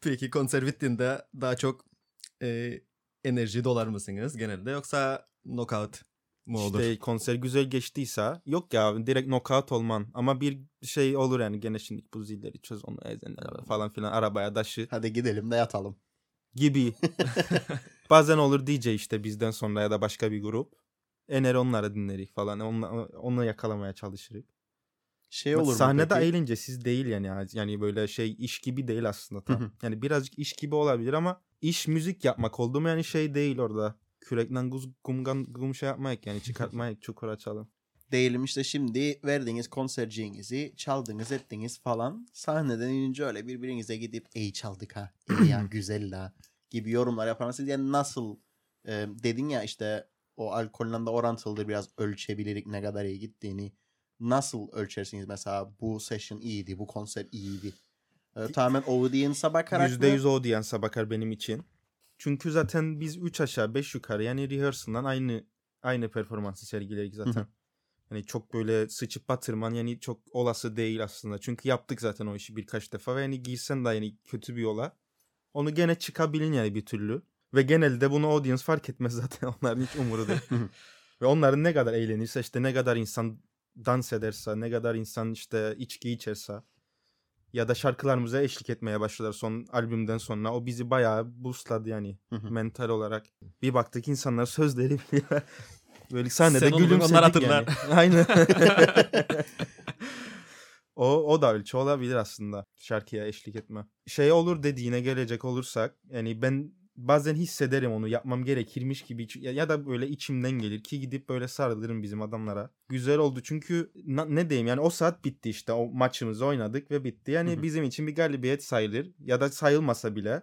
Peki konser bittiğinde daha çok e, enerji dolar mısınız genelde yoksa knockout mu olur? İşte konser güzel geçtiyse yok ya direkt knockout olman ama bir şey olur yani gene şimdi bu zilleri çöz onu ezenler falan filan arabaya taşı Hadi gidelim de yatalım. gibi. Bazen olur DJ işte bizden sonra ya da başka bir grup. Ener onları dinlerik falan. Onla, onu yakalamaya çalışırız. Şey olur mu Sahnede peki? eğlencesiz değil yani. Yani böyle şey iş gibi değil aslında tam. Hı hı. yani birazcık iş gibi olabilir ama iş müzik yapmak oldu mu yani şey değil orada. Kürekten guz, gumgan, gum şey yapmayık yani çıkartmayık çukur açalım. Değilim işte şimdi verdiğiniz konserciğinizi çaldınız ettiniz falan. Sahneden inince öyle birbirinize gidip ey çaldık ha. ey ya güzel la gibi yorumlar yapar mısınız? Yani nasıl e, dedin ya işte o alkolle de orantılıdır biraz ölçebilirik ne kadar iyi gittiğini. Nasıl ölçersiniz mesela bu session iyiydi bu konser iyiydi. E, tamamen audience'a bakarak mı? %100 audience'a bakar benim için. Çünkü zaten biz 3 aşağı 5 yukarı yani rehearsal'dan aynı aynı performansı sergiledik zaten. Hani çok böyle sıçıp batırman yani çok olası değil aslında. Çünkü yaptık zaten o işi birkaç defa ve yani giysen de yani kötü bir yola. Onu gene çıkabilin yani bir türlü. Ve genelde bunu audience fark etmez zaten. Onların hiç umuru değil. ve onların ne kadar eğlenirse işte ne kadar insan dans ederse, ne kadar insan işte içki içerse ya da şarkılarımıza eşlik etmeye başladılar son albümden sonra. O bizi bayağı boostladı yani Hı hı. mental olarak. Bir baktık insanlar sözleri biliyor. Böyle sahnede Sen gülümsedik hatırlar. yani. Aynen. o, o da ölçü olabilir aslında şarkıya eşlik etme. Şey olur dediğine gelecek olursak yani ben bazen hissederim onu yapmam gerekirmiş gibi ya, ya da böyle içimden gelir ki gidip böyle sarılırım bizim adamlara. Güzel oldu çünkü na- ne diyeyim yani o saat bitti işte o maçımızı oynadık ve bitti. Yani Hı hı. bizim için bir galibiyet sayılır ya da sayılmasa bile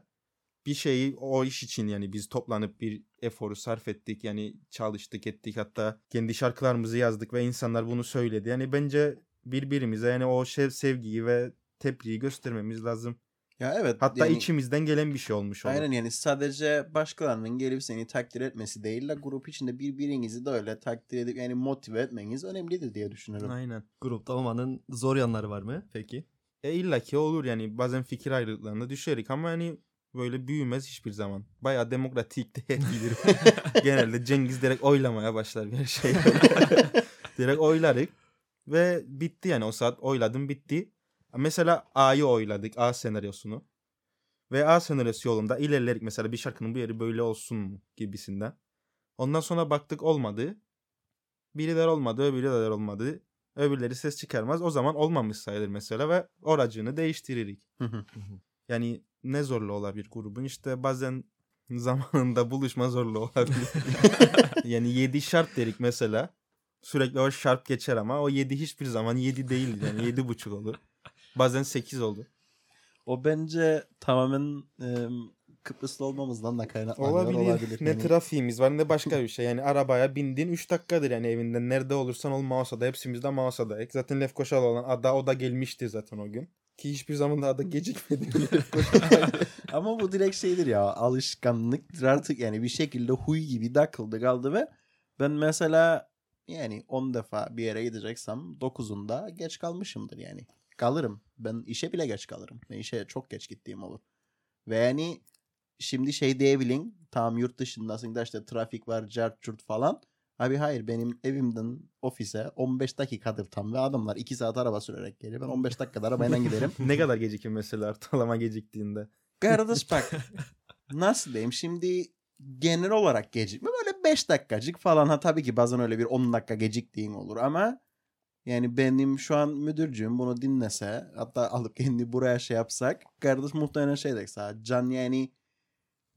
bir şeyi o iş için yani biz toplanıp bir eforu sarf ettik yani çalıştık ettik hatta kendi şarkılarımızı yazdık ve insanlar bunu söyledi. Yani bence birbirimize yani o şey sevgiyi ve tebriği göstermemiz lazım. Ya evet. Hatta yani- içimizden gelen bir şey olmuş olur. Aynen yani sadece başkalarının gelip seni takdir etmesi değil de grup içinde birbirinizi de öyle takdir edip yani motive etmeniz önemlidir diye düşünüyorum. Aynen. Grupta olmanın zor yanları var mı peki? E illa ki olur yani bazen fikir ayrılıklarına düşerik ama hani böyle büyümez hiçbir zaman. Bayağı demokratik de gider. Genelde Cengiz direkt oylamaya başlar bir şey. direkt oylarık ve bitti yani o saat oyladım bitti. Mesela A'yı oyladık A senaryosunu. Ve A senaryosu yolunda ilerlerik mesela bir şarkının bu yeri böyle olsun gibisinden. Ondan sonra baktık olmadı. Biriler olmadı öbürler olmadı. Öbürleri ses çıkarmaz. O zaman olmamış sayılır mesela ve oracını değiştiririk. Yani ne zorlu olabilir grubun? İşte bazen zamanında buluşma zorlu olabilir. yani 7 şart derik mesela. Sürekli o şart geçer ama o 7 hiçbir zaman 7 değil yani 7 buçuk olur. Bazen 8 oldu. O bence tamamen e, Kıbrıslı olmamızdan da kaynaklanıyor Olabilir. olabilir. Ne Yani trafiğimiz var ne başka bir şey. Yani arabaya bindin 3 dakikadır yani evinden. Nerede olursan ol Mausa'da. Hepsimiz de Mausa'dayız. Zaten Lefkoşa'da olan ada o da gelmişti zaten o gün. Ki hiçbir zaman da ada gecikmedi. Ama bu direkt şeydir ya alışkanlıktır artık yani bir şekilde huy gibi takıldı kaldı ve ben mesela yani 10 defa bir yere gideceksem 9'unda geç kalmışımdır yani. Kalırım. Ben işe bile geç kalırım. Ben işe çok geç gittiğim olur. Ve yani şimdi şey diyebilin tam yurt dışındasın da işte trafik var cart curt falan. Abi hayır benim evimden ofise 15 dakikadır tam ve adamlar 2 saat araba sürerek geliyor. Ben 15 dakikada arabayla giderim. ne kadar gecikir mesela ortalama geciktiğinde. Kardeş bak nasıl diyeyim şimdi genel olarak gecikme böyle 5 dakikacık falan ha tabii ki bazen öyle bir 10 dakika geciktiğin olur ama yani benim şu an müdürcüğüm bunu dinlese hatta alıp kendi buraya şey yapsak kardeş muhtemelen şey sana Can yani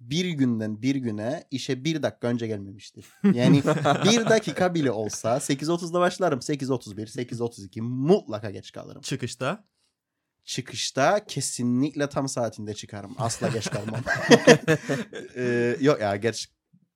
bir günden bir güne işe bir dakika önce gelmemiştir. Yani bir dakika bile olsa 8.30'da başlarım 8.31 8.32 mutlaka geç kalırım Çıkışta çıkışta kesinlikle tam saatinde çıkarım. Asla geç kalmam. Ee, yok ya geç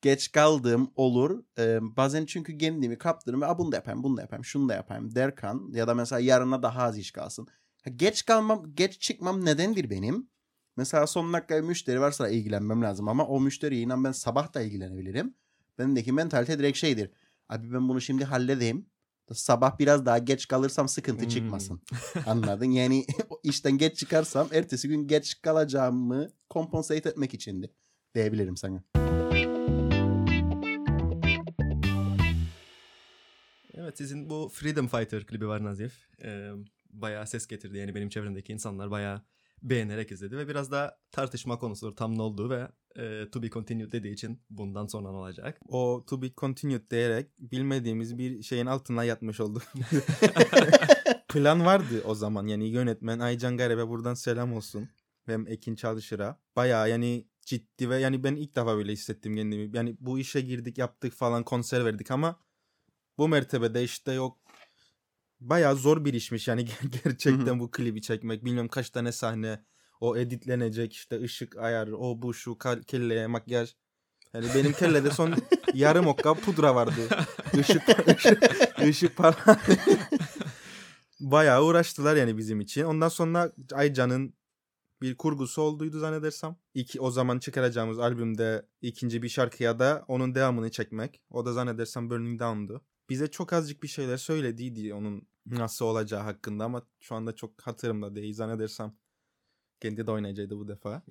geç kaldığım olur. Ee, bazen çünkü kendimi kaptırırım. Aa, bunu da yapayım, bunu da yapayım, şunu da yapayım derken ya da mesela yarına daha az iş kalsın. Ha, Geç kalmam, geç çıkmam nedendir benim? Mesela son dakika müşteri varsa ilgilenmem lazım ama o müşteriyle inan ben sabah da ilgilenebilirim. Bendeki mentalite direkt şeydir. Abi ben bunu şimdi halledeyim. Sabah biraz daha geç kalırsam sıkıntı Hmm. çıkmasın. Anladın? Yani işten geç çıkarsam ertesi gün geç kalacağımı compensate etmek içindi. Diyebilirim sana. Evet sizin bu Freedom Fighter klibi var Nazif. Ee, bayağı ses getirdi yani benim çevremdeki insanlar bayağı beğenerek izledi ve biraz da tartışma konusudur tam ne olduğu ve e, to be continued dediği için bundan sonra ne olacak? O to be continued diyerek bilmediğimiz bir şeyin altına yatmış oldu. Plan vardı o zaman yani yönetmen Aycan Garebe buradan selam olsun. Hem Ekin Çalışır'a. Bayağı yani ciddi ve yani ben ilk defa böyle hissettim kendimi. Yani bu işe girdik yaptık falan konser verdik ama bu mertebede işte yok bayağı zor bir işmiş yani gerçekten bu klibi çekmek. Bilmiyorum kaç tane sahne o editlenecek işte ışık ayar o bu şu kelleye makyaj. Yani benim kellede son yarım okka pudra vardı. Işık, ışık, ışık falan. Bayağı uğraştılar yani bizim için. Ondan sonra Aycan'ın bir kurgusu olduydu zannedersem. İki, o zaman çıkaracağımız albümde ikinci bir şarkıya da onun devamını çekmek. O da zannedersem Burning Down'du. Bize çok azıcık bir şeyler söylediydi onun nasıl olacağı hakkında ama şu anda çok hatırımda değil zannedersem. Kendi de oynayacaktı bu defa.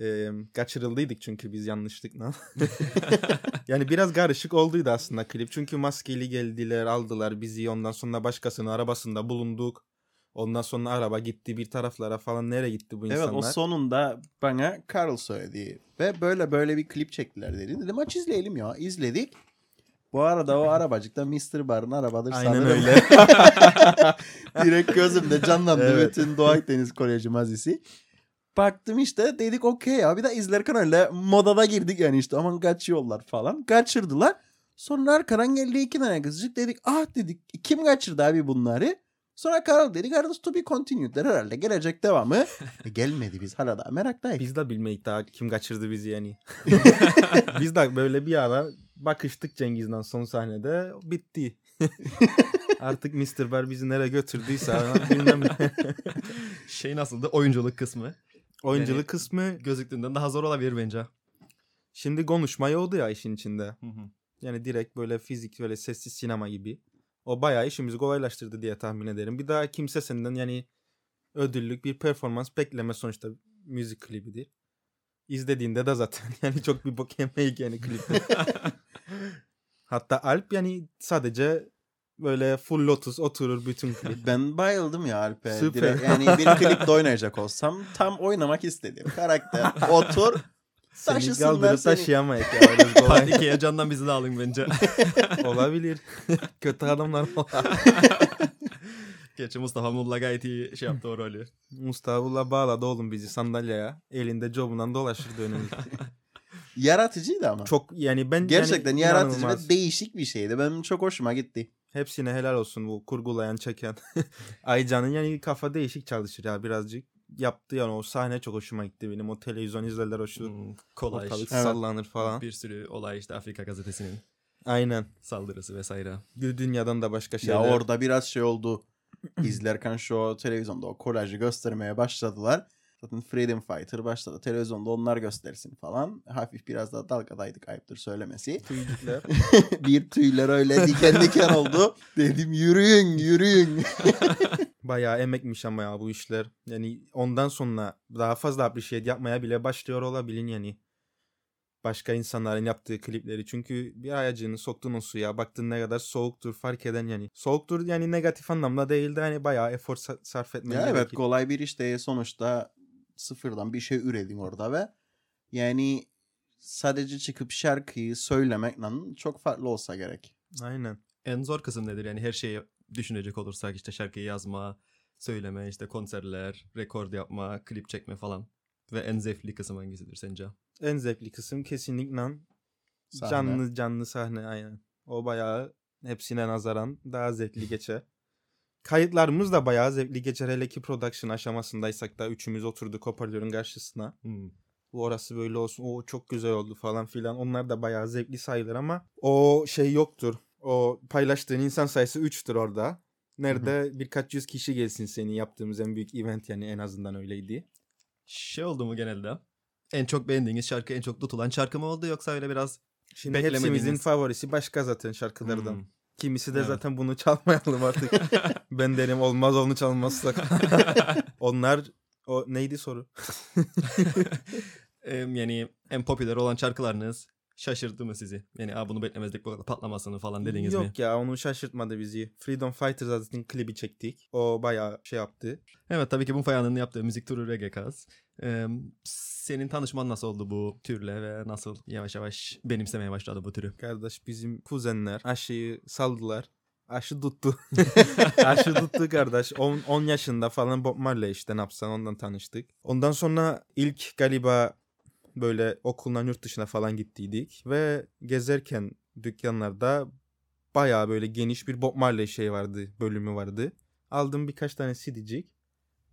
Ee, kaçırıldıydık çünkü biz yanlışlıkla. yani biraz karışık olduydu aslında klip. Çünkü maskeli geldiler aldılar bizi. Ondan sonra başkasının arabasında bulunduk. Ondan sonra araba gitti bir taraflara falan. Nereye gitti bu insanlar? Evet o sonunda bana Carl söyledi. Ve böyle böyle bir klip çektiler dedi. Dedim aç izleyelim ya. İzledik. Bu arada o arabacıkta Mr. Bar'ın arabadır Aynen sanırım. öyle. Direkt gözümde canlandı Evet. bütün Doğu Akdeniz Koleji mazisi. Baktım işte dedik okey ya. Bir de izlerken öyle modada girdik yani işte aman kaçıyorlar falan. Kaçırdılar. Sonra arkadan geldi iki tane kızcık dedik ah dedik kim kaçırdı abi bunları? Sonra Carl dedi Carlos to be continued'ler herhalde gelecek devamı. E, gelmedi biz hala da meraktayız. Biz de bilmeyik daha kim kaçırdı bizi yani. Biz de böyle bir ara bakıştık Cengiz'den son sahnede bitti. Artık Mr. Bar bizi nereye götürdüyse bilmem. Şey nasıldı? Oyunculuk kısmı. Oyunculuk Yani- kısmı Gözüktüğünden daha zor olabilir bence. şimdi konuşma oldu ya işin içinde. Yani direkt böyle fizik böyle sessiz sinema gibi. O bayağı işimizi kolaylaştırdı diye tahmin ederim. Bir daha kimse senden yani ödüllük bir performans bekleme sonuçta müzik klibidir. İzlediğinde de zaten yani çok bir bok yemeyik yani klipte. Hatta Alp yani sadece böyle full lotus oturur bütün klip. Ben bayıldım ya Alp'e. Süper. Direkt yani bir klipte oynayacak olsam tam oynamak istedim. Karakter otur Seni kaldırıp seni. taşıyamayız ya. Part 2'ye candan bizi de alın bence. Olabilir. Kötü adamlar var. Gerçi Mustafa Mulla gayet iyi şey yaptı o rolü. Mustafa bağladı oğlum bizi sandalyeye. Elinde cobundan dolaşırdı önümüzde. Yaratıcıydı ama. Çok yani ben Gerçekten yani yaratıcı inanılmaz. ve değişik bir şeydi. Benim çok hoşuma gitti. Hepsine helal olsun bu kurgulayan çeken. Aycan'ın yani kafa değişik çalışır ya birazcık. Yaptı yani o sahne çok hoşuma gitti benim. O televizyon izlerler o şu Hmm, kolay. ortalık Evet. sallanır falan. Bir sürü olay işte Afrika gazetesinin Aynen. saldırısı vesaire. Bir dünyadan da başka şeyler. Ya orada biraz şey oldu. İzlerken şu televizyonda o kolajı göstermeye başladılar. Zaten Freedom Fighter başladı. Televizyonda onlar göstersin falan. Hafif biraz daha dalgadaydık ayıptır söylemesi. Tüycükler. bir tüyler öyle diken diken oldu. Dedim yürüyün yürüyün. Bayağı emekmiş ama ya bu işler. Yani ondan sonra daha fazla appreciate yapmaya bile başlıyor olabilin yani. Başka insanların yaptığı klipleri. Çünkü bir ayacını soktun o suya. Baktın ne kadar soğuktur fark eden yani. Soğuktur yani negatif anlamda değil de hani bayağı efor sa- sarf etmen ya evet kolay bir iş değil. Sonuçta sıfırdan bir şey üredin orada ve yani sadece çıkıp şarkıyı söylemekle çok farklı olsa gerek. Aynen. En zor kısım nedir? Yani her şeyi düşünecek olursak işte şarkıyı yazma, söyleme, işte konserler, rekord yapma, klip çekme falan. Ve en zevkli kısım hangisidir sence? En zevkli kısım kesinlikle Sahne. canlı canlı sahne aynen. O bayağı hepsine nazaran daha zevkli geçer. Kayıtlarımız da bayağı zevkli geçer. Hele ki production aşamasındaysak da üçümüz oturduk hoparlörün karşısına. Hmm. Bu orası böyle olsun. O çok güzel oldu falan filan. Onlar da bayağı zevkli sayılır ama o şey yoktur. O paylaştığın insan sayısı 3'tür orada. Nerede birkaç yüz kişi gelsin seni yaptığımız en büyük event yani en azından öyleydi. Şey oldu mu genelde? En çok beğendiğiniz şarkı, en çok tutulan şarkı mı oldu yoksa öyle biraz Şimdi hepsimizin favorisi başka zaten şarkılardan. Hmm. Kimisi de Evet. zaten bunu çalmayalım artık. ben derim olmaz onu çalmazsak. Onlar o neydi soru? yani en popüler olan şarkılarınız şaşırttı mı sizi? Yani Aa, bunu beklemezdik bu kadar patlamasını falan dediniz Yok mi? ya onu şaşırtmadı bizi. Freedom Fighters zaten klibi çektik. O bayağı şey yaptı. Evet tabii ki bu Fayan'ın yaptığı müzik turu reggae kaz. Em, senin tanışman nasıl oldu bu türle ve nasıl yavaş yavaş benimsemeye başladı bu türü? Kardeş bizim kuzenler aşıyı saldılar. Aşı tuttu. Aşı tuttu kardeş. 10 yaşında falan Bob Marley işte ne yapsan ondan tanıştık. Ondan sonra ilk galiba böyle okuldan yurt dışına falan gittiydik. Ve gezerken dükkanlarda bayağı böyle geniş bir Bob Marley şey vardı, bölümü vardı. Aldım birkaç tane CD'cik.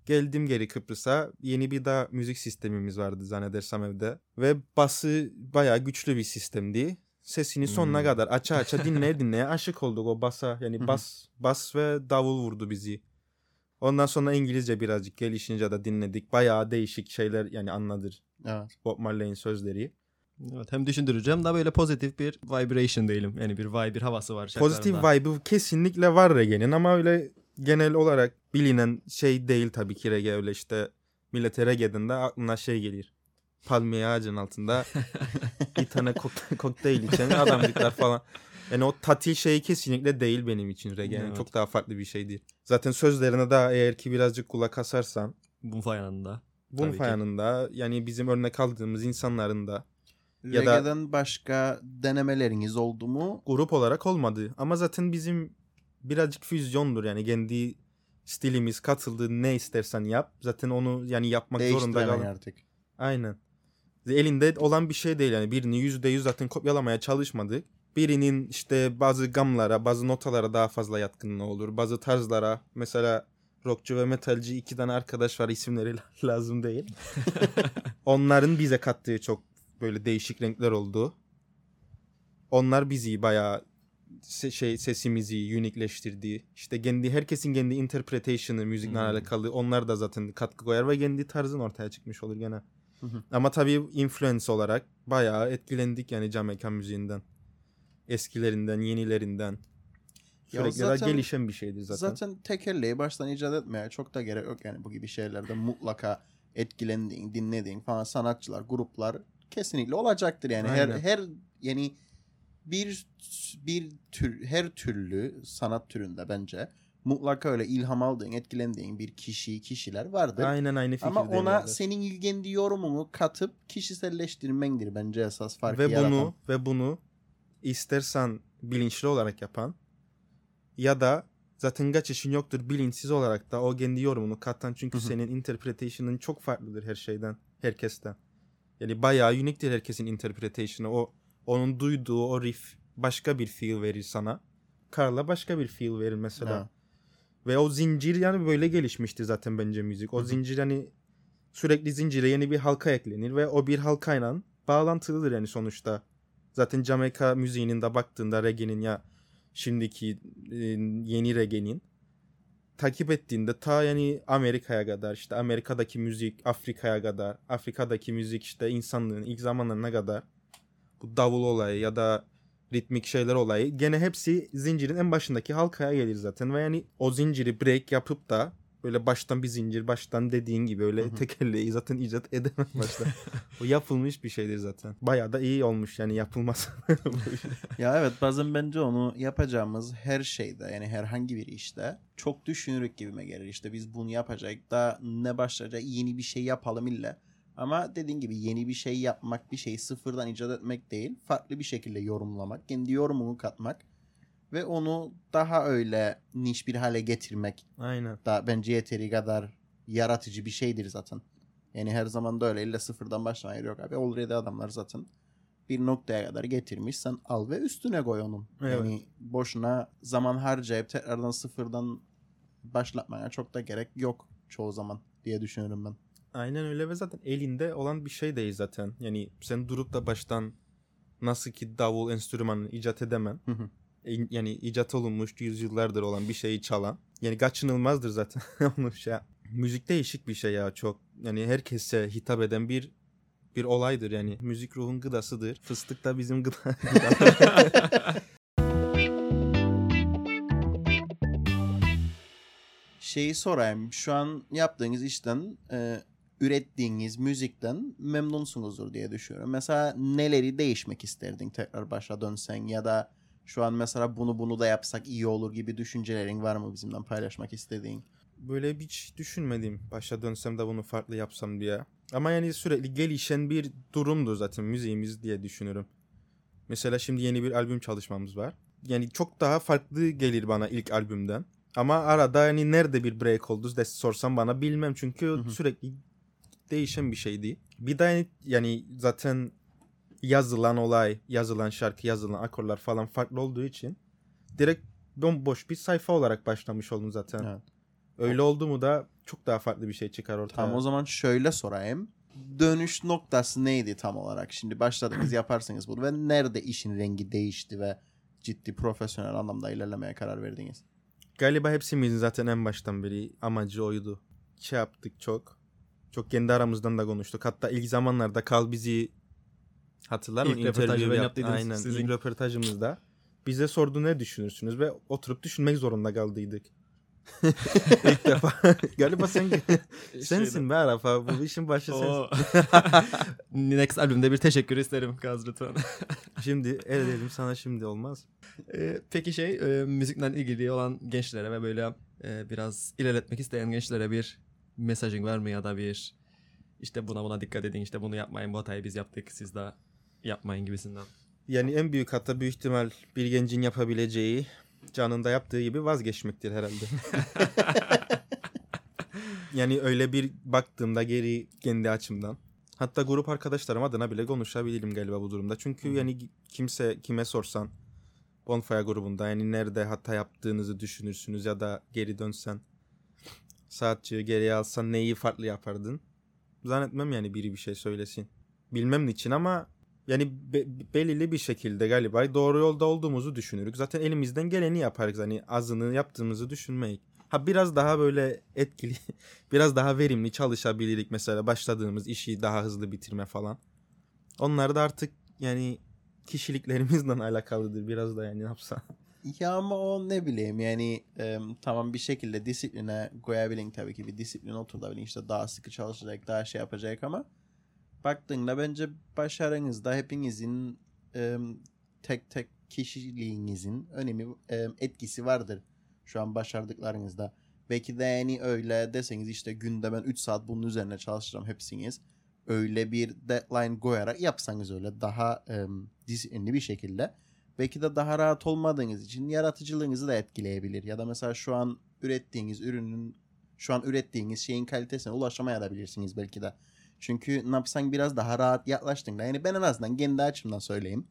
Geldim geri Kıbrıs'a. Yeni bir daha müzik sistemimiz vardı zannedersem evde. Ve bası bayağı güçlü bir sistemdi. Sesini sonuna Hmm. kadar aça aça dinleye dinleye aşık olduk o basa. Yani bas bas ve davul vurdu bizi. Ondan sonra İngilizce birazcık gelişince de dinledik. Bayağı değişik şeyler yani anladır Evet. Bob Marley'in sözleri. Evet, hem düşündürücü hem de böyle pozitif bir vibration diyelim. Yani bir vibe, bir havası var Pozitif vibe'ı kesinlikle var reggae'nin ama öyle genel olarak bilinen şey değil tabii ki reggae öyle işte millete reggae'den de aklına şey gelir. Palmiye ağacının altında bir tane kok- kokteyl içen adamcıklar falan. Yani o tatil şeyi kesinlikle değil benim için reggae. Yani Evet. Çok daha farklı bir şeydir. Zaten sözlerine daha eğer ki birazcık kulak asarsan bunun Tabii ki. fayanında yani bizim örnek aldığımız insanların da Ya da- Reggae'den başka denemeleriniz oldu mu? grup olarak olmadı. Ama zaten bizim birazcık füzyondur yani kendi stilimiz katıldı ne istersen yap. Zaten onu yani yapmak zorunda kal. artık. Aynen. Elinde olan bir şey değil yani birini yüzde yüz zaten kopyalamaya çalışmadık. Birinin işte bazı gamlara, bazı notalara daha fazla yatkınlığı olur. Bazı tarzlara mesela rockçu ve metalci iki tane arkadaş var isimleri lazım değil. Onların bize kattığı çok böyle değişik renkler oldu. Onlar bizi bayağı se- şey sesimizi unikleştirdi. İşte kendi herkesin kendi interpretation'ı müzikle Hmm. alakalı. Onlar da zaten katkı koyar ve kendi tarzın ortaya çıkmış olur gene. Ama tabii influence olarak bayağı etkilendik yani Jamaica müziğinden. Eskilerinden, yenilerinden. Ya Sürekli zaten- daha gelişen bir şeydir zaten. Zaten tekerleği baştan icat etmeye çok da gerek yok yani bu gibi şeylerde mutlaka etkilendiğin, dinlediğin falan sanatçılar, gruplar kesinlikle olacaktır yani her Aynen. her yani bir bir tür her türlü sanat türünde bence mutlaka öyle ilham aldığın, etkilendiğin bir kişi, kişiler vardır. Aynen aynı Ama fikirdeyim. ona kardeş. senin kendi yorumunu katıp kişiselleştirmendir bence esas farkı ve bunu yaratan. ve bunu istersen bilinçli olarak yapan ya da zaten kaçışın yoktur bilinçsiz olarak da o kendi yorumunu katan çünkü Hı hı. senin interpretation'ın çok farklıdır her şeyden, herkesten. Yani bayağı uniktir herkesin interpretation'ı. O onun duyduğu o riff başka bir feel verir sana. Karla başka bir feel verir mesela. Ha. Ve o zincir yani böyle gelişmişti zaten bence müzik. O Hı hı. zincir hani sürekli zincire yeni bir halka eklenir ve o bir halkayla bağlantılıdır yani sonuçta. Zaten Jamaica müziğinin de baktığında reggae'nin ya şimdiki e, yeni reggae'nin takip ettiğinde ta yani Amerika'ya kadar işte Amerika'daki müzik Afrika'ya kadar Afrika'daki müzik işte insanlığın ilk zamanlarına kadar bu davul olayı ya da ritmik şeyler olayı gene hepsi zincirin en başındaki halkaya gelir zaten ve yani o zinciri break yapıp da böyle baştan bir zincir baştan dediğin gibi öyle Hı hı. tekerleği zaten icat edemem başta. o yapılmış bir şeydir zaten. Bayağı da iyi olmuş yani yapılması. Ya evet bazen bence onu yapacağımız her şeyde yani herhangi bir işte çok düşünürük gibime gelir. İşte biz bunu yapacak da ne başlayacak yeni bir şey yapalım illa. Ama dediğin gibi yeni bir şey yapmak bir şeyi sıfırdan icat etmek değil. Farklı bir şekilde yorumlamak, kendi yorumunu katmak ve onu daha öyle niş bir hale getirmek Aynen. da bence yeteri kadar yaratıcı bir şeydir zaten. Yani her zaman da öyle illa sıfırdan başlamaya yok abi. Already adamlar zaten bir noktaya kadar getirmiş. Sen al ve üstüne koy onun. Evet. Yani boşuna zaman harcayıp tekrardan sıfırdan başlatmaya çok da gerek yok çoğu zaman diye düşünüyorum ben. Aynen öyle ve zaten elinde olan bir şey değil zaten. Yani sen durup da baştan nasıl ki davul enstrümanını icat edemen. Hı hı. Yani icat olunmuş yüzyıllardır olan bir şeyi çalan. yani kaçınılmazdır zaten. Onu şey müzik değişik bir şey ya çok. Yani herkese hitap eden bir bir olaydır yani. Müzik ruhun gıdasıdır. Fıstık da bizim gıda- Şeyi sorayım. Şu an yaptığınız işten, e, ürettiğiniz müzikten memnunsunuzdur diye düşünüyorum. Mesela neleri değişmek isterdin tekrar başa dönsen ya da şu an mesela bunu bunu da yapsak iyi olur gibi düşüncelerin var mı bizimle paylaşmak istediğin? Böyle hiç düşünmedim. Başa dönsem de bunu farklı yapsam diye. Ama yani sürekli gelişen bir durumdur zaten müziğimiz diye düşünüyorum. Mesela şimdi yeni bir albüm çalışmamız var. Yani çok daha farklı gelir bana ilk albümden. Ama arada yani nerede bir break oldu de sorsam bana bilmem çünkü Hı hı. sürekli değişen bir şeydi. Bir de yani, yani zaten yazılan olay, yazılan şarkı, yazılan akorlar falan farklı olduğu için direkt bomboş bir sayfa olarak başlamış oldum zaten. Evet. Öyle oldu mu da çok daha farklı bir şey çıkar ortaya. Tamam o zaman şöyle sorayım. Dönüş noktası neydi tam olarak? Şimdi başladınız yaparsınız bunu ve nerede işin rengi değişti ve ciddi profesyonel anlamda ilerlemeye karar verdiniz? Galiba hepsimizin zaten en baştan beri amacı oydu. Şey yaptık çok. Çok kendi aramızdan da konuştuk. Hatta ilk zamanlarda Kal bizi hatırlar mı? İlk röportajı ben yap- yaptıydınız, Aynen. sizin. ilk röportajımızda. Bize sordu ne düşünürsünüz ve oturup düşünmek zorunda kaldıydık. ilk defa. Galiba sen sensin be Arafa. Bu işin başı sensin. Next albümde bir teşekkür isterim Kaz lütfen. Şimdi el edelim sana şimdi olmaz. Ee, peki şey e, müzikle ilgili olan gençlere ve böyle e, biraz ilerletmek isteyen gençlere bir mesajın var mı ya da bir işte buna buna dikkat edin işte bunu yapmayın bu hatayı biz yaptık siz de yapmayın gibisinden. Yani en büyük hata büyük ihtimal bir gencin yapabileceği canında yaptığı gibi vazgeçmektir herhalde. yani öyle bir baktığımda geri kendi açımdan. Hatta grup arkadaşlarım adına bile konuşabilirim galiba bu durumda. Çünkü Hı yani kimse kime sorsan Bonfire grubunda yani nerede hata yaptığınızı düşünürsünüz ya da geri dönsen saatçiyi geriye alsan neyi farklı yapardın? Zannetmem yani biri bir şey söylesin. Bilmem niçin ama yani be- belirli bir şekilde galiba doğru yolda olduğumuzu düşünürük. Zaten elimizden geleni yaparız. Hani azını yaptığımızı düşünmeyik. Ha biraz daha böyle etkili, biraz daha verimli çalışabilirik mesela başladığımız işi daha hızlı bitirme falan. Onlar da artık yani kişiliklerimizle alakalıdır biraz da yani yapsa. Ya ama o ne bileyim yani e, tamam bir şekilde disipline koyabilin tabii ki bir disiplin oturtabilin işte daha sıkı çalışacak daha şey yapacak ama baktığında bence başarınızda hepinizin e, tek tek kişiliğinizin önemi e, etkisi vardır şu an başardıklarınızda. Belki de yani öyle deseniz işte günde ben 3 saat bunun üzerine çalışacağım hepsiniz. Öyle bir deadline koyarak yapsanız öyle daha e, disiplinli bir şekilde belki de daha rahat olmadığınız için yaratıcılığınızı da etkileyebilir. Ya da mesela şu an ürettiğiniz ürünün şu an ürettiğiniz şeyin kalitesine ulaşamayabilirsiniz belki de. Çünkü ne yapsan biraz daha rahat yaklaştığında yani ben en azından kendi açımdan söyleyeyim.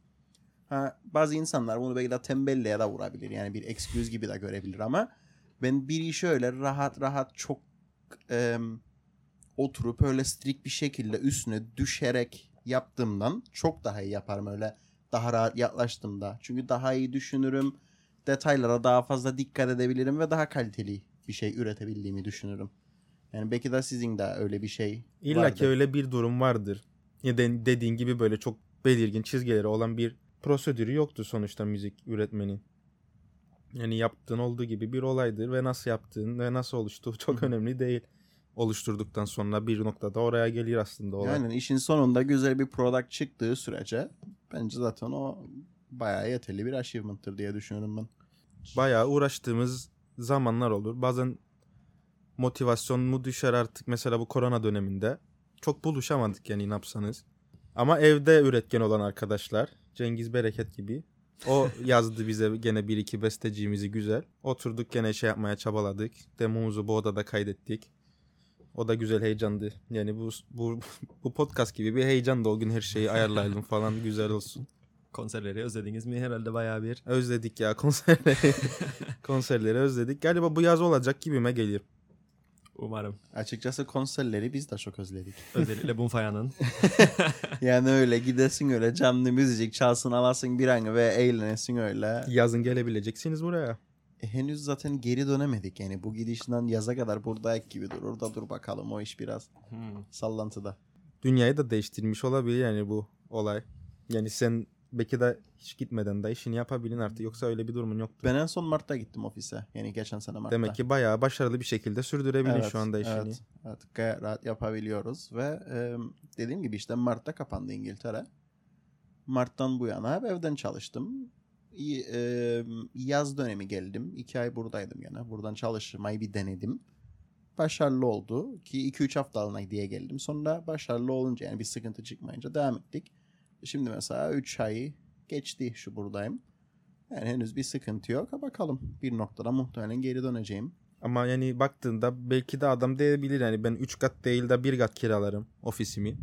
Ha, bazı insanlar bunu belki de tembelliğe de vurabilir. Yani bir excuse gibi de görebilir ama ben bir işi öyle rahat rahat çok em, oturup öyle strict bir şekilde üstüne düşerek yaptığımdan çok daha iyi yaparım öyle daha rahat yaklaştığımda. Çünkü daha iyi düşünürüm. Detaylara daha fazla dikkat edebilirim ve daha kaliteli bir şey üretebildiğimi düşünürüm. Yani belki de sizin de öyle bir şey İlla vardır. ki öyle bir durum vardır. Ya de, dediğin gibi böyle çok belirgin çizgileri olan bir prosedürü yoktu sonuçta müzik üretmenin. Yani yaptığın olduğu gibi bir olaydır ve nasıl yaptığın ve nasıl oluştuğu çok önemli değil. Oluşturduktan sonra bir noktada oraya gelir aslında olay. Yani işin sonunda güzel bir product çıktığı sürece bence zaten o bayağı yeterli bir achievement'tır diye düşünüyorum ben. Bayağı uğraştığımız zamanlar olur. Bazen motivasyon mu düşer artık mesela bu korona döneminde. Çok buluşamadık yani ne yapsanız. Ama evde üretken olan arkadaşlar Cengiz Bereket gibi o yazdı bize gene bir iki besteciğimizi güzel. Oturduk gene şey yapmaya çabaladık. Demomuzu bu odada kaydettik. O da güzel heyecandı. Yani bu bu bu podcast gibi bir heyecan da o gün her şeyi ayarlayalım falan güzel olsun. Konserleri özlediniz mi? Herhalde bayağı bir. Özledik ya konserleri. konserleri özledik. Galiba bu yaz olacak gibime gelir. Umarım. Açıkçası konserleri biz de çok özledik. Özellikle Bunfaya'nın. Yani öyle gidesin öyle canlı müzik çalsın alasın bir an ve eğlenesin öyle. Yazın gelebileceksiniz buraya. E, henüz zaten geri dönemedik yani bu gidişten yaza kadar buradayız gibi durur da dur bakalım o iş biraz sallantıda. Dünyayı da değiştirmiş olabilir yani bu olay. Yani sen belki de hiç gitmeden de işini yapabilin artık. Yoksa öyle bir durumun yoktu. Ben en son Mart'ta gittim ofise. Yani geçen sene Mart'ta. Demek ki bayağı başarılı bir şekilde sürdürebilin Evet, şu anda işini. Evet, evet gayet rahat yapabiliyoruz ve e, dediğim gibi işte Mart'ta kapandı İngiltere. Mart'tan bu yana hep evden çalıştım. İyi, e, yaz dönemi geldim. İki ay buradaydım gene. Buradan çalışmayı bir denedim. Başarılı oldu ki 2-3 haftalığına diye geldim. Sonra başarılı olunca yani bir sıkıntı çıkmayınca devam ettik. Şimdi mesela 3 ay geçti şu buradayım. Yani henüz bir sıkıntı yok. Bakalım bir noktada muhtemelen geri döneceğim. Ama yani baktığında belki de adam diyebilir yani ben 3 kat değil de 1 kat kiralarım ofisimi.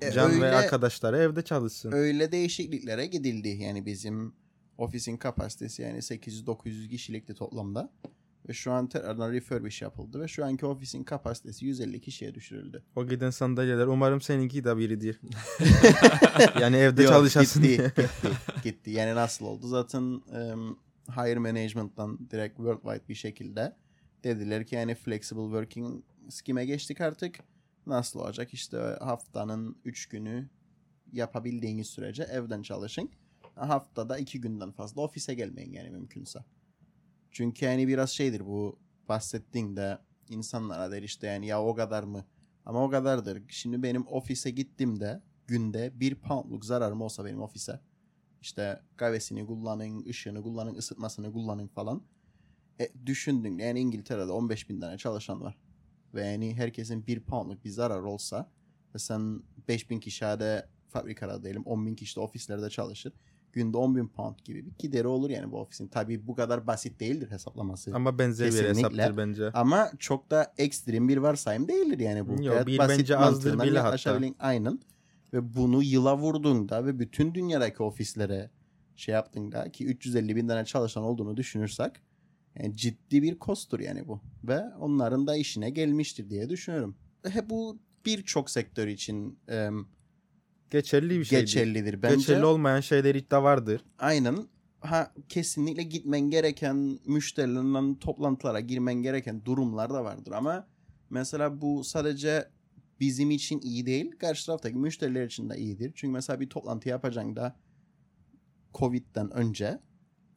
E, Can öyle- ve arkadaşları evde çalışsın. öyle değişikliklere gidildi. Yani bizim ofisin kapasitesi yani 800-900 kişilikti toplamda. Ve şu an tekrardan refurbish yapıldı ve şu anki ofisin kapasitesi 150 kişiye düşürüldü. O giden sandalyeler umarım seninki de biridir. yani evde Yok, çalışasın gitti, diye. gitti, gitti. Yani nasıl oldu? Zaten um, higher management'tan direkt worldwide bir şekilde dediler ki yani flexible working scheme'e geçtik artık. Nasıl olacak? İşte haftanın 3 günü yapabildiğiniz sürece evden çalışın. Haftada 2 günden fazla ofise gelmeyin yani mümkünse. Çünkü yani biraz şeydir bu bahsettiğinde insanlara der işte yani ya o kadar mı? Ama o kadardır. Şimdi benim ofise gittiğimde günde bir poundluk zararım olsa benim ofise işte kahvesini kullanın, ışığını kullanın, ısıtmasını kullanın falan. E, düşündün yani İngiltere'de 15 bin tane çalışan var. Ve yani herkesin bir poundluk bir zarar olsa ve sen 5 bin kişi hadi fabrikada diyelim 10 bin kişi de ofislerde çalışır. Günde 10 bin pound gibi bir gideri olur yani bu ofisin. Tabii bu kadar basit değildir hesaplaması. Ama, Ama benzer bir hesaptır bence. çok da ekstrem bir varsayım değildir yani bu. Yok, Gayet bir basit bence azdır bile hatta. Aynen. Ve bunu yıla vurduğunda ve bütün dünyadaki ofislere şey yaptığında ki 350 bin tane çalışan olduğunu düşünürsek yani ciddi bir kostur yani bu. Ve onların da işine gelmiştir diye düşünüyorum. He bu birçok sektör için em, Geçerli bir şeydir. geçerlidir bence. Geçerli olmayan şeyler de vardır. Aynen. Ha kesinlikle gitmen gereken müşterilerle toplantılara girmen gereken durumlar da vardır ama mesela bu sadece bizim için iyi değil. Karşı taraftaki müşteriler için de iyidir. Çünkü mesela bir toplantı yapacaksın da Covid'den önce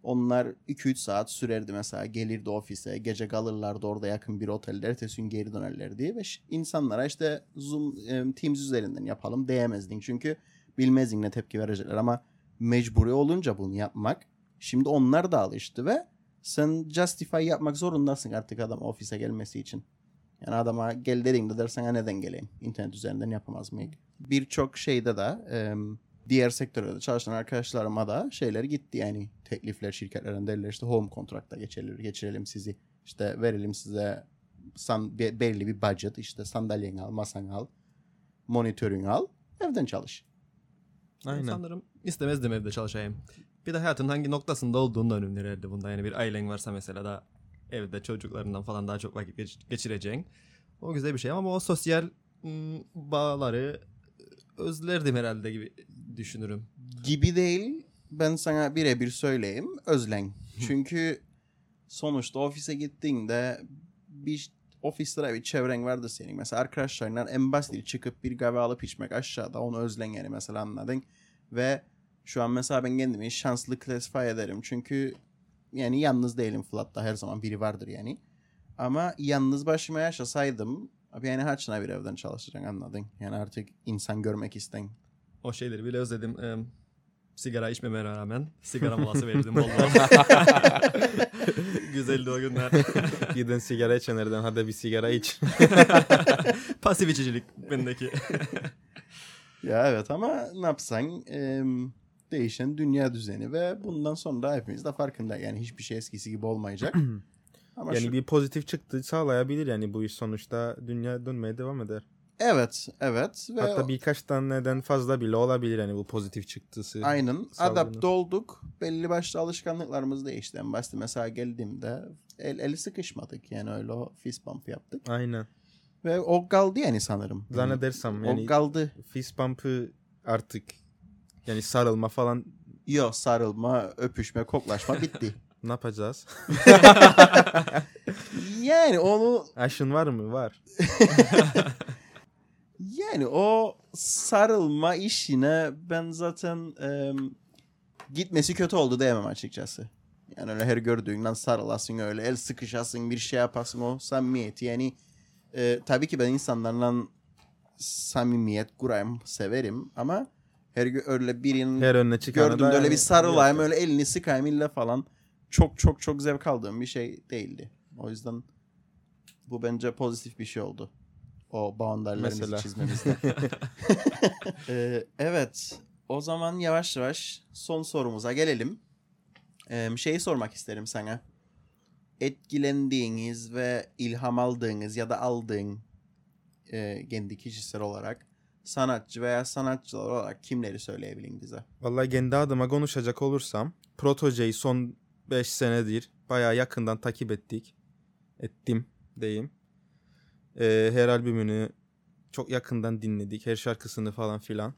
onlar 2-3 saat sürerdi mesela gelirdi ofise gece kalırlardı orada yakın bir otelde ertesi gün geri dönerlerdi ve insanlara işte Zoom e, Teams üzerinden yapalım diyemezdin çünkü bilmezdin ne tepki verecekler ama mecburi olunca bunu yapmak şimdi onlar da alıştı ve sen justify yapmak zorundasın artık adam ofise gelmesi için. Yani adama gel dediğinde dersen "Ha, neden geleyim? İnternet üzerinden yapamaz mıyım? Birçok şeyde de diğer sektörde çalışan arkadaşlarıma da şeyler gitti yani teklifler şirketlerden derler işte home kontrakta geçirelim, geçirelim sizi işte verelim size san, be- belli bir budget işte sandalyeni al masanı al monitörünü al evden çalış. Aynen. Sanırım istemezdim evde çalışayım. Bir de hayatın hangi noktasında olduğunu önem verirdi bunda. Yani bir ailen varsa mesela da evde çocuklarından falan daha çok vakit geç- geçireceksin. O güzel bir şey ama o sosyal ım, bağları özlerdim herhalde gibi düşünürüm. Gibi değil ben sana birebir söyleyeyim özlen. Çünkü sonuçta ofise gittiğinde bir ofiste bir çevren vardır senin. Mesela arkadaşlarından en basit çıkıp bir kahve alıp içmek aşağıda onu özlen yani mesela anladın. Ve şu an mesela ben kendimi şanslı classify ederim. Çünkü yani yalnız değilim Flat'ta her zaman biri vardır yani. Ama yalnız başıma yaşasaydım abi yani haçına bir evden çalışacaksın anladın. Yani artık insan görmek isten. O şeyleri bile özledim. Em, sigara içmeme rağmen sigara molası verirdim bol bol. Güzeldi o günler. Gidin sigara içenlerden hadi bir sigara iç. Pasif içicilik bendeki. Ya evet ama ne yapsan em, değişen dünya düzeni ve bundan sonra hepimiz de farkında. Yani hiçbir şey eskisi gibi olmayacak. ama yani şu- bir pozitif çıktı sağlayabilir yani bu iş sonuçta dünya dönmeye devam eder. evet evet ve Hatta birkaç taneden fazla bile olabilir yani bu pozitif çıktısı. aynen salgını. adapte olduk. Belli başlı alışkanlıklarımız değişti. En başta mesela geldiğimde el, eli sıkışmadık. Yani öyle o fist bump yaptık. Aynen. Ve o kaldı yani sanırım. Zannedersem yani O kaldı. fist bump'ı artık yani sarılma falan Yok sarılma, öpüşme, koklaşma bitti. Ne yapacağız? Yani onu Aşın var mı? Var. yani o sarılma işine ben zaten e, gitmesi kötü oldu diyemem açıkçası. Yani öyle her gördüğünden sarılasın öyle el sıkışasın bir şey yapasın o samimiyeti yani e, tabii ki ben insanlarla samimiyet kurayım severim ama her öyle birinin Her önüne gördüğümde öyle bir sarılayım öyle elini sıkayım illa falan çok çok çok zevk aldığım bir şey değildi. O yüzden bu bence pozitif bir şey oldu. O boundary'lerimizi Mesela. çizmemizde. Ee, evet. O zaman yavaş yavaş son sorumuza gelelim. Ee, şeyi sormak isterim sana. Etkilendiğiniz ve ilham aldığınız ya da aldığın e, kendi kişisel olarak sanatçı veya sanatçılar olarak kimleri söyleyebilin bize? Vallahi kendi adıma konuşacak olursam Protoje'yi son 5 senedir bayağı yakından takip ettik. Ettim diyeyim. Ee, her albümünü çok yakından dinledik. Her şarkısını falan filan.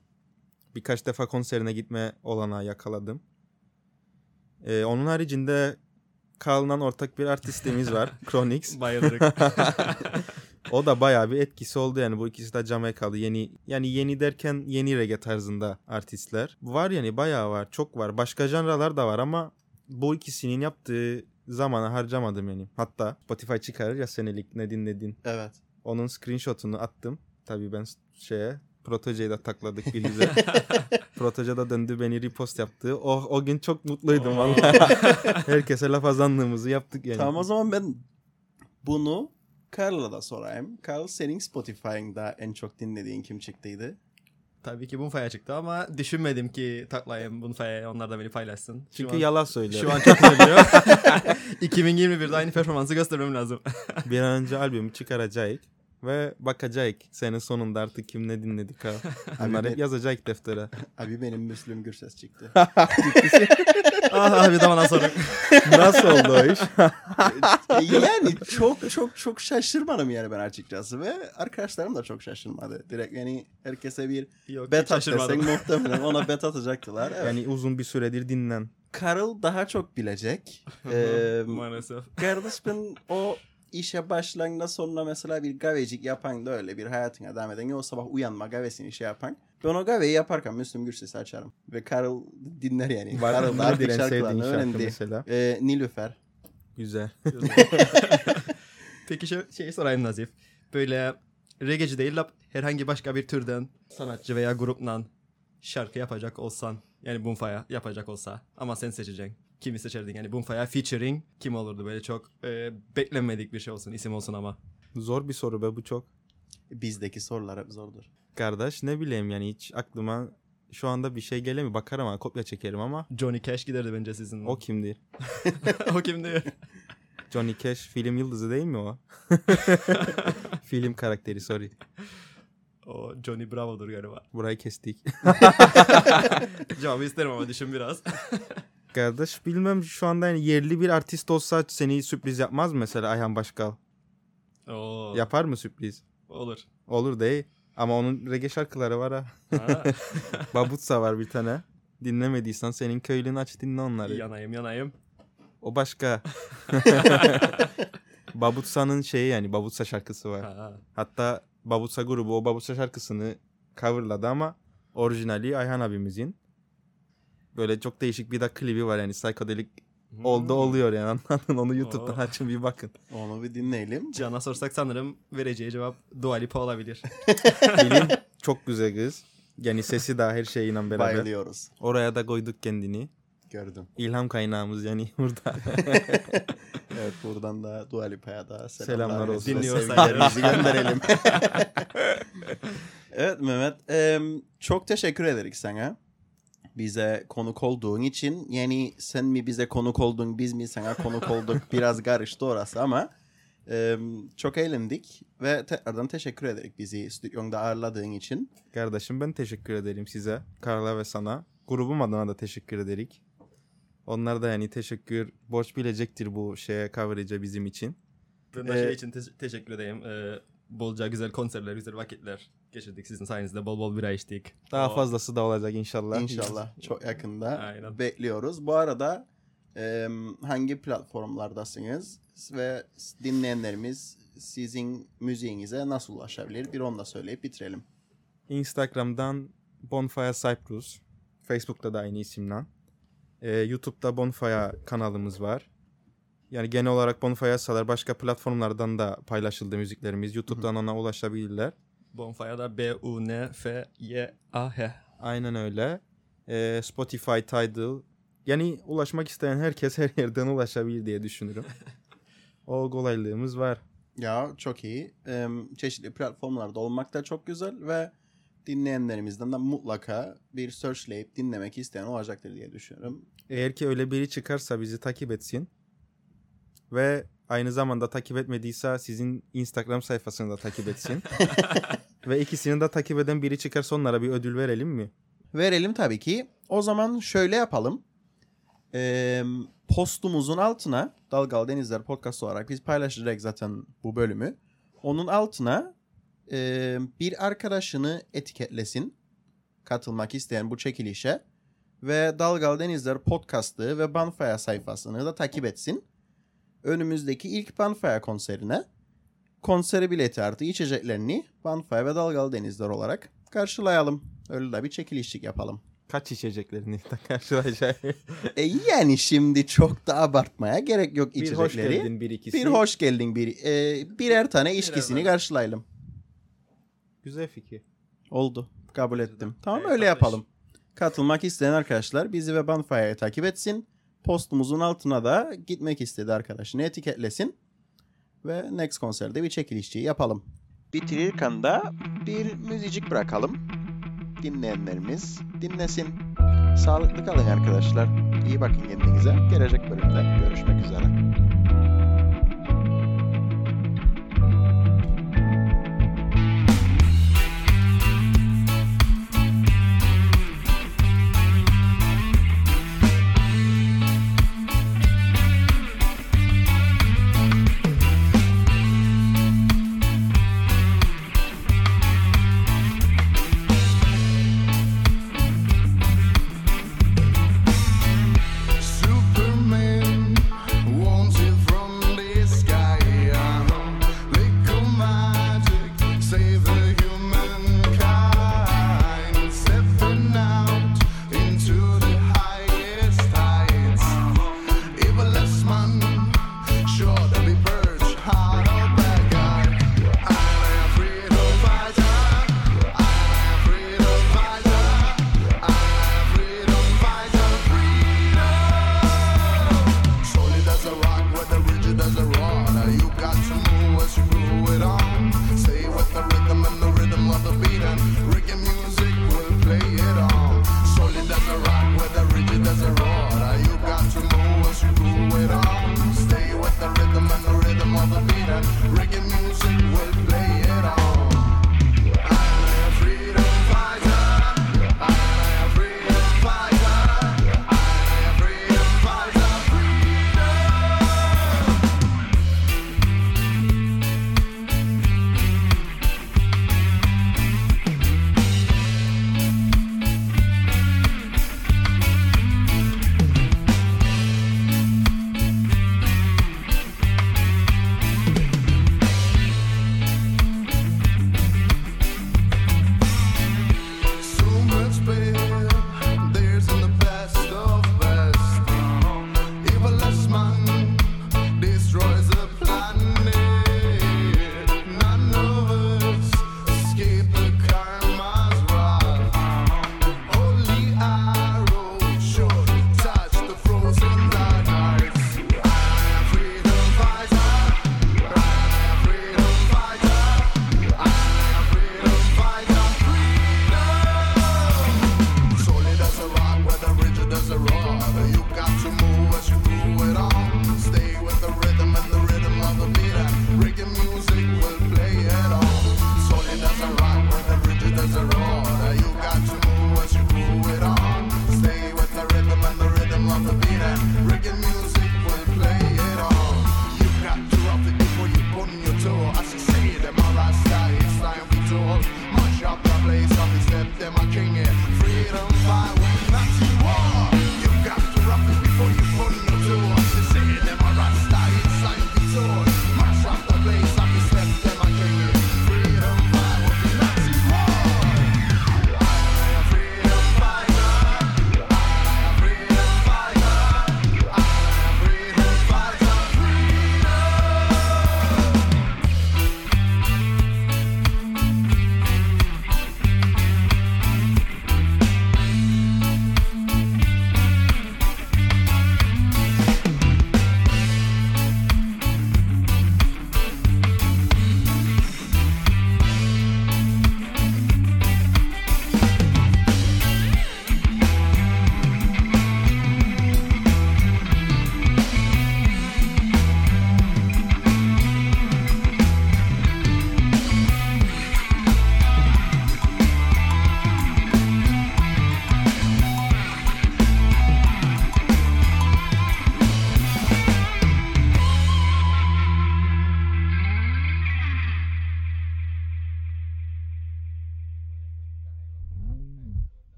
Birkaç defa konserine gitme olanağı yakaladım. Ee, onun haricinde Carl'dan ortak bir artistimiz var. Chronix. Bayılırık. O da bayağı bir etkisi oldu yani bu ikisi de Jamaikalı yeni yani yeni derken yeni reggae tarzında artistler. Var yani bayağı var çok var başka janralar da var ama bu ikisinin yaptığı zamanı harcamadım yani. Hatta Spotify çıkarır ya senelik ne dinledin. Evet. Onun screenshotunu attım. Tabii ben şeye Protoje'yi de takladık bir güzel. Protoje da döndü beni repost yaptı. O, o gün çok mutluydum vallahi. Herkese laf azanlığımızı yaptık yani. Tamam o zaman ben bunu Carl'a da sorayım. Carl senin Spotify'ında en çok dinlediğin kim çıktıydı? Tabii ki Bunfaya çıktı ama düşünmedim ki taklayayım Bunfaya onlar da beni paylaşsın. Şu Çünkü an- yalan söylüyor. Şu an çok üzülüyor. 2021'de aynı performansı göstermem lazım. bir an önce albümü çıkaracak ve bakacak sene sonunda artık kim ne dinledik ha. Bunları ben- yazacak deftere. Abi benim Müslüm Gürses çıktı. ah bir de bana sorun. Nasıl oldu o iş? yani çok çok çok şaşırmadım yani ben açıkçası ve arkadaşlarım da çok şaşırmadı. Direkt yani herkese bir Yok bet at desen muhtemelen ona bet atacaktılar. Evet. yani uzun bir süredir dinlen. Carl daha çok bilecek. Ee, Maalesef. kardeş ben o işe başlangıçta sonra mesela bir gavecik yapan da öyle bir hayatına devam eden. O sabah uyanma gavesini şey yapan. Ben o gaveyi yaparken Müslüm Gürses'i açarım. Ve Carl dinler yani. Var Carl da artık şarkılarını şarkı öğrendi. mesela? Ee, Nilüfer. Güzel. Peki şey, şeyi sorayım Nazif. Böyle reggaeci değil de herhangi başka bir türden sanatçı veya grupla şarkı yapacak olsan yani Bunfaya yapacak olsa ama sen seçeceksin. Kimi seçerdin? Yani Bunfaya featuring kim olurdu? Böyle çok e, beklenmedik bir şey olsun, isim olsun ama. Zor bir soru be bu çok. Bizdeki sorular hep zordur. Kardeş ne bileyim yani hiç aklıma şu anda bir şey gelemiyor. Bakarım ama kopya çekerim ama Johnny Cash giderdi bence sizin. o kimdir? o kimdi? Johnny Cash film yıldızı değil mi o? film karakteri sorry. O Johnny Bravo'dur galiba. Burayı kestik. Cevabı isterim ama düşün biraz. Kardeş bilmem şu anda yani yerli bir artist olsa seni sürpriz yapmaz mı mesela Ayhan Başkal? Oo, Yapar mı sürpriz? olur. Olur değil. Ama onun reggae şarkıları var ha. Ha, Babutsa var bir tane. Dinlemediysen senin köylünü aç dinle onları. yanayım yanayım. O başka. Babutsa'nın şeyi yani Babutsa şarkısı var. Ha, Hatta Babutsa grubu o Babutsa şarkısını coverladı ama orijinali Ayhan abimizin. Böyle çok değişik bir de klibi var yani psikodelik oldu Hmm. oluyor yani anladın onu YouTube'dan açın bir bakın. Onu bir dinleyelim. Can'a sorsak sanırım vereceği cevap Dua Lipa olabilir. Film çok güzel kız. Yani sesi de her şeyiyle beraber. Bayılıyoruz. Oraya da koyduk kendini. Gördüm. İlham kaynağımız yani burada. Evet buradan da Dua Lipa'ya da selamlar, Selamlar olsun. ve Dinliyorsa sevgilerimizi gönderelim. evet Mehmet. çok teşekkür ederiz sana. Bize konuk olduğun için. Yani sen mi bize konuk oldun, biz mi sana konuk olduk? Biraz karıştı orası ama em, çok eğlendik ve tekrardan teşekkür ederiz bizi stüdyonda ağırladığın için. Kardeşim ben teşekkür ederim size. Karla ve sana. Grubum adına da teşekkür ederik. Onlar da yani teşekkür borç bilecektir bu şeye coverage'e bizim için. Ben de Ee, şey için te- teşekkür edeyim. Ee, bolca güzel konserler, güzel vakitler geçirdik sizin sayenizde. Bol bol bira içtik. Daha O- fazlası da olacak inşallah. İnşallah çok yakında Aynen. bekliyoruz. Bu arada Ee, hangi platformlardasınız ve dinleyenlerimiz sizin müziğinize nasıl ulaşabilir? Bir onu da söyleyip bitirelim. Instagram'dan Bonfire Cyprus. Facebook'ta da aynı isimle. Ee, YouTube'da Bonfire kanalımız var. Yani genel olarak Bonfire salar başka platformlardan da paylaşıldı müziklerimiz. YouTube'dan ona ulaşabilirler. Bonfire'da B-U-N-F-Y-A-H. Aynen öyle. Ee, Spotify, Tidal. Yani ulaşmak isteyen herkes her yerden ulaşabilir diye düşünürüm. o kolaylığımız var. Ya çok iyi. Ee, çeşitli platformlarda olmak da çok güzel ve dinleyenlerimizden de mutlaka bir searchleyip dinlemek isteyen olacaktır diye düşünüyorum. Eğer ki öyle biri çıkarsa bizi takip etsin. Ve aynı zamanda takip etmediyse sizin Instagram sayfasını da takip etsin. Ve ikisini de takip eden biri çıkarsa onlara bir ödül verelim mi? Verelim tabii ki. O zaman şöyle yapalım. Ee, postumuzun altına Dalgalı Denizler Podcast olarak biz paylaşacak zaten bu bölümü. Onun altına e, bir arkadaşını etiketlesin. Katılmak isteyen bu çekilişe. Ve Dalgalı Denizler Podcast'ı ve Banfaya sayfasını da takip etsin. Önümüzdeki ilk Banfaya konserine konseri bileti artı içeceklerini Banfaya ve Dalgalı Denizler olarak karşılayalım. Öyle de bir çekilişlik yapalım. Kaç içeceklerini de karşılayacak. E yani şimdi çok da abartmaya gerek yok bir içecekleri. hoş geldin bir ikisi. Bir hoş geldin bir e, birer tane içkisini tane. karşılayalım. Güzel fikir. Oldu. Kabul ettim. Tamam Evet, öyle kardeş. yapalım. Katılmak isteyen arkadaşlar bizi ve Banfire'ı takip etsin. Postumuzun altına da gitmek istedi arkadaşını etiketlesin. Ve next konserde bir çekilişçiyi yapalım. Bitirirken de bir müzicik bırakalım. Dinleyenlerimiz dinlesin. Sağlıklı kalın arkadaşlar. İyi bakın kendinize. Gelecek bölümde görüşmek üzere.